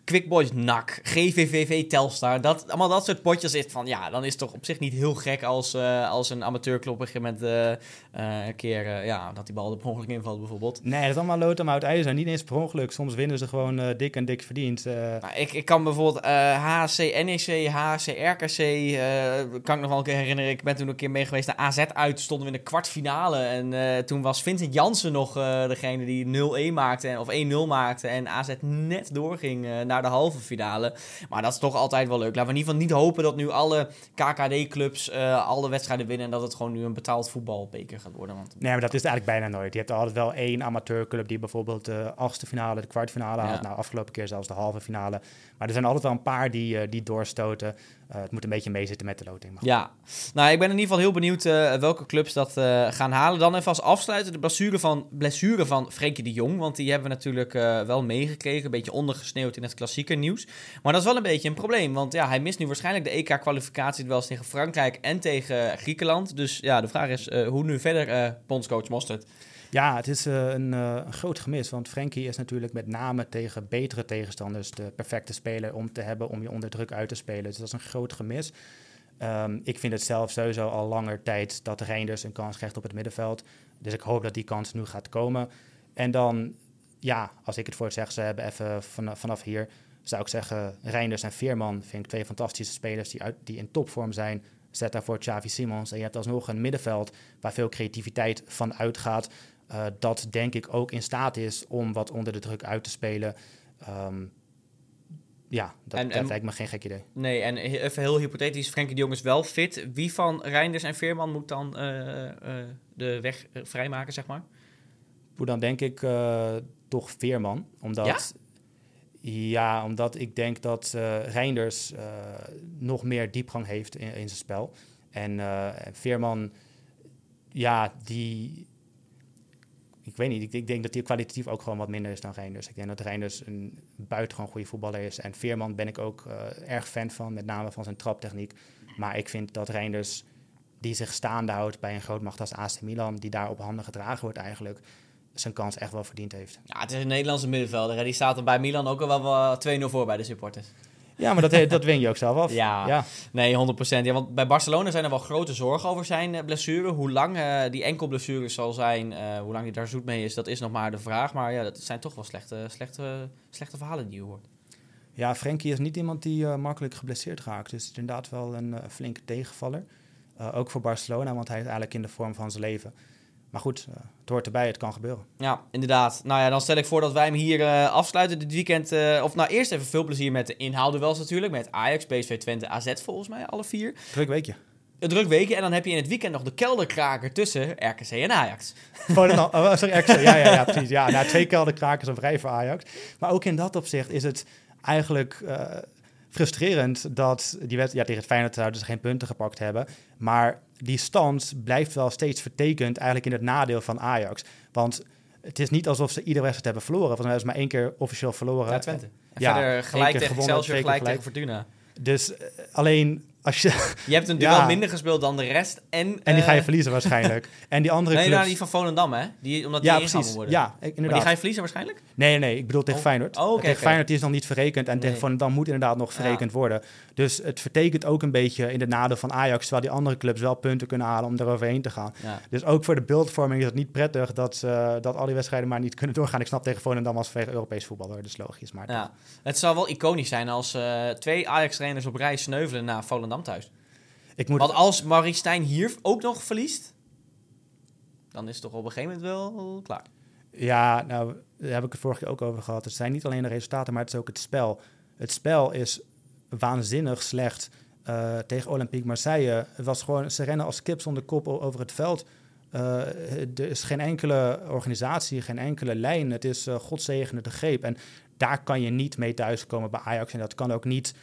Uh, Quick Boys NAC, GVVV Telstar. Dat, allemaal dat soort potjes is van, ja, dan is het toch op zich niet heel gek als, uh, als een amateurclub gegeven moment uh, een keer, ja, dat die bal er per ongeluk invalt bijvoorbeeld. Nee, dat is allemaal lood uit ijzer. Niet eens per ongeluk. Soms winnen ze gewoon dik en dik verdiend. Nou, ik, ik kan bijvoorbeeld HC NEC, HC RKC, kan ik nog wel een keer herinneren. Ik ben toen een keer mee geweest naar AZ uit. Stonden we in de kwartfinale. En toen was Vincent Jansen nog degene die 0-1 maakte, of 1-0 maakte. En AZ net doorging naar de halve finale. Maar dat is toch altijd wel leuk. Laten we in ieder geval niet hopen dat nu alle KKD-clubs uh, alle wedstrijden winnen... en dat het gewoon nu een betaald voetbalbeker gaat worden. Want... Nee, maar dat is eigenlijk bijna nooit. Je hebt altijd wel één amateurclub die bijvoorbeeld de achtste finale, de kwartfinale haalt. Nou, afgelopen keer zelfs de halve finale. Maar er zijn altijd wel een paar die, uh, die doorstoten. Uh, het moet een beetje meezitten met de loting. Ja, nou, ik ben in ieder geval heel benieuwd uh, welke clubs dat uh, gaan halen. Dan even als afsluiten de blessure van, blessure van Frenkie de Jong. Want die hebben we natuurlijk wel meegekregen. Een beetje ondergesneeuwd in het klassieke nieuws. Maar dat is wel een beetje een probleem. Want ja, hij mist nu waarschijnlijk de EK-kwalificatie wel eens tegen Frankrijk en tegen Griekenland. Dus ja, de vraag is hoe nu verder, bondscoach Mostert. Ja, het is een, uh, een, groot gemis. Want Frenkie is natuurlijk met name tegen betere tegenstanders de perfecte speler om te hebben om je onder druk uit te spelen. Dus dat is een groot gemis. Um, ik vind het zelf sowieso al langer tijd dat Reinders een kans krijgt op het middenveld. Dus ik hoop dat die kans nu gaat komen. En dan, ja, als ik het voor het zeggen zou hebben, even van, vanaf hier, zou ik zeggen: Reinders en Veerman vind ik twee fantastische spelers die, uit, die in topvorm zijn. Zet daarvoor Xavi Simons. En je hebt alsnog een middenveld waar veel creativiteit van uitgaat. Uh, dat denk ik ook in staat is om wat onder de druk uit te spelen. Um, ja, dat, en, dat lijkt me geen gek idee. Nee, en even heel hypothetisch, Frenkie de Jong is wel fit. Wie van Reinders en Veerman moet dan uh, uh, de weg vrijmaken, zeg maar? Hoe dan denk ik toch Veerman. Omdat, ja? ja? omdat ik denk dat Reinders nog meer diepgang heeft in, in zijn spel. En Veerman, ja, die ik weet niet, ik, ik, denk dat hij kwalitatief ook gewoon wat minder is dan Reinders. Ik denk dat Reinders een buitengewoon goede voetballer is. En Veerman ben ik ook uh, erg fan van, met name van zijn traptechniek. Maar ik vind dat Reinders, die zich staande houdt bij een grootmacht als AC Milan, die daar op handen gedragen wordt eigenlijk, zijn kans echt wel verdiend heeft. Ja, het is een Nederlandse middenvelder. Die staat er bij Milan ook al wel 2-0 voor bij de supporters. Ja, maar dat, dat win je ook zelf af. Ja. ja. Nee, 100%. Ja, want bij Barcelona zijn er wel grote zorgen over zijn uh, blessure. Hoe lang uh, die enkelblessure zal zijn, uh, hoe lang hij daar zoet mee is, dat is nog maar de vraag. Maar ja, dat zijn toch wel slechte, slechte, slechte verhalen die je hoort. Ja, Frenkie is niet iemand die makkelijk geblesseerd raakt. Dus het is inderdaad wel een flinke tegenvaller. ook voor Barcelona, want hij is eigenlijk in de vorm van zijn leven. Maar goed, uh, het hoort erbij, het kan gebeuren. Ja, inderdaad. Nou ja, dan stel ik voor dat wij hem hier uh, afsluiten dit weekend. Uh, of nou, eerst even veel plezier met de inhaalduels natuurlijk. Met Ajax, PSV, Twente, AZ volgens mij, alle vier. Druk weekje. Een druk weekje. En dan heb je in het weekend nog de kelderkraker tussen RKC en Ajax. oh, sorry, RKC. Ja, ja, ja, precies. Ja, nou, twee kelderkrakers en vrij voor Ajax. Maar ook in dat opzicht is het eigenlijk frustrerend dat die wedstrijd... Ja, tegen het Feyenoord zouden ze geen punten gepakt hebben. Maar die stand blijft wel steeds vertekend eigenlijk in het nadeel van Ajax. Want het is niet alsof ze iedere wedstrijd hebben verloren. Volgens mij is maar één keer officieel verloren. Ja, Twente. En ja, verder gelijk tegen Excelsior, gelijk, gelijk tegen Fortuna. Dus uh, alleen als je... Je hebt een duel ja. minder gespeeld dan de rest. En, en die ga je verliezen waarschijnlijk. en die andere nee, clubs... nou, die van Volendam, hè? Die, omdat ja, die precies. worden. Ja, inderdaad. Maar die ga je verliezen waarschijnlijk? Nee, nee, ik bedoel tegen oh. Feyenoord. Oh, okay, tegen okay. Feyenoord is nog niet verrekend. En Nee. tegen Volendam moet inderdaad nog verrekend worden. Dus het vertekent ook een beetje in het nadeel van Ajax... terwijl die andere clubs wel punten kunnen halen om eroverheen te gaan. Ja. Dus ook voor de beeldvorming is het niet prettig... dat, eh, dat al die wedstrijden maar niet kunnen doorgaan. Ik snap tegen Volendam als Europees voetbal, hoor. Dus logisch. Maar Ja. Het zou wel iconisch zijn als eh, twee Ajax-trainers op rij sneuvelen na Volendam thuis. ik moet... Want als Marie Stijn hier ook nog verliest, dan is het toch op een gegeven moment wel klaar. Ja, nou, daar heb ik het vorige keer ook over gehad. Het zijn niet alleen de resultaten, maar het is ook het spel. Het spel is waanzinnig slecht eh, tegen Olympique Marseille. Het was gewoon, ze rennen als kip zonder kop over het veld. Eh, er is geen enkele organisatie, geen enkele lijn. Het is uh, godzegende de greep. En daar kan je niet mee thuiskomen bij Ajax. En dat kan ook niet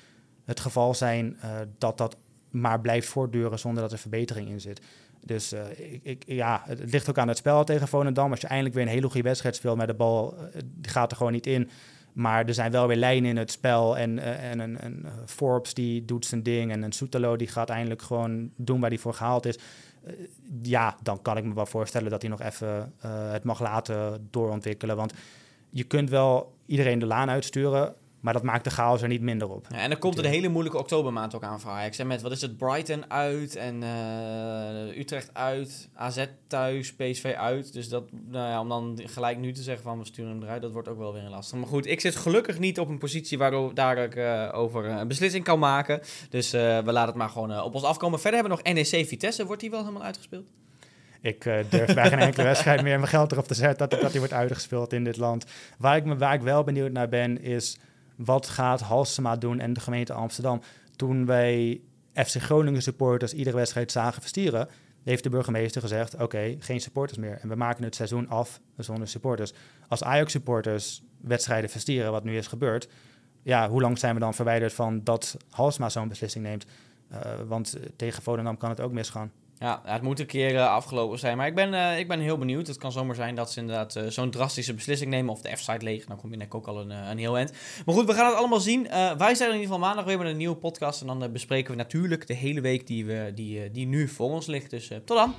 het geval zijn uh, dat dat maar blijft voortduren zonder dat er verbetering in zit. Dus uh, ik, ik, ja, het ligt ook aan het spel tegen Volendam. Als je eindelijk weer een hele goede wedstrijd speelt met de bal, die gaat er gewoon niet in. Maar er zijn wel weer lijnen in het spel. En, en een, een Forbes die doet zijn ding. En een Soetelo die gaat eindelijk gewoon doen waar hij voor gehaald is. ja, dan kan ik me wel voorstellen dat hij nog even het mag laten doorontwikkelen. Want je kunt wel iedereen de laan uitsturen. Maar dat maakt de chaos er niet minder op. Ja, en dan komt er een hele moeilijke oktobermaand ook aan voor Ajax. En met, wat is het, Brighton uit en uh, Utrecht uit, AZ thuis, PSV uit. Dus dat, nou ja, om dan gelijk nu te zeggen van we sturen hem eruit, dat wordt ook wel weer lastig. Maar goed, ik zit gelukkig niet op een positie waar daar ik uh, over een beslissing kan maken. Dus uh, we laten het maar gewoon op ons afkomen. Verder hebben we nog NEC Vitesse. Wordt die wel helemaal uitgespeeld? Ik uh, durf bij geen enkele wedstrijd meer mijn geld erop te zetten dat, dat die wordt uitgespeeld in dit land. Waar ik, me, waar ik wel benieuwd naar ben, is wat gaat Halsema doen en de gemeente Amsterdam? Toen wij FC Groningen supporters iedere wedstrijd zagen verstieren, heeft de burgemeester gezegd: Oké, geen supporters meer. En we maken het seizoen af zonder supporters. Als Ajax supporters wedstrijden verstieren, wat nu is gebeurd, ja, hoe lang zijn we dan verwijderd van dat Halsema zo'n beslissing neemt? Uh, want tegen Volendam kan het ook misgaan. Ja, het moet een keer uh, afgelopen zijn. Maar ik ben, uh, ik ben heel benieuwd. Het kan zomaar zijn dat ze inderdaad uh, zo'n drastische beslissing nemen. Of de F-site leeg. Dan kom je net ook al een, een heel eind. Maar goed, we gaan het allemaal zien. wij zijn in ieder geval maandag weer met een nieuwe podcast. En dan bespreken we natuurlijk de hele week die, we, die, die nu voor ons ligt. Dus tot dan.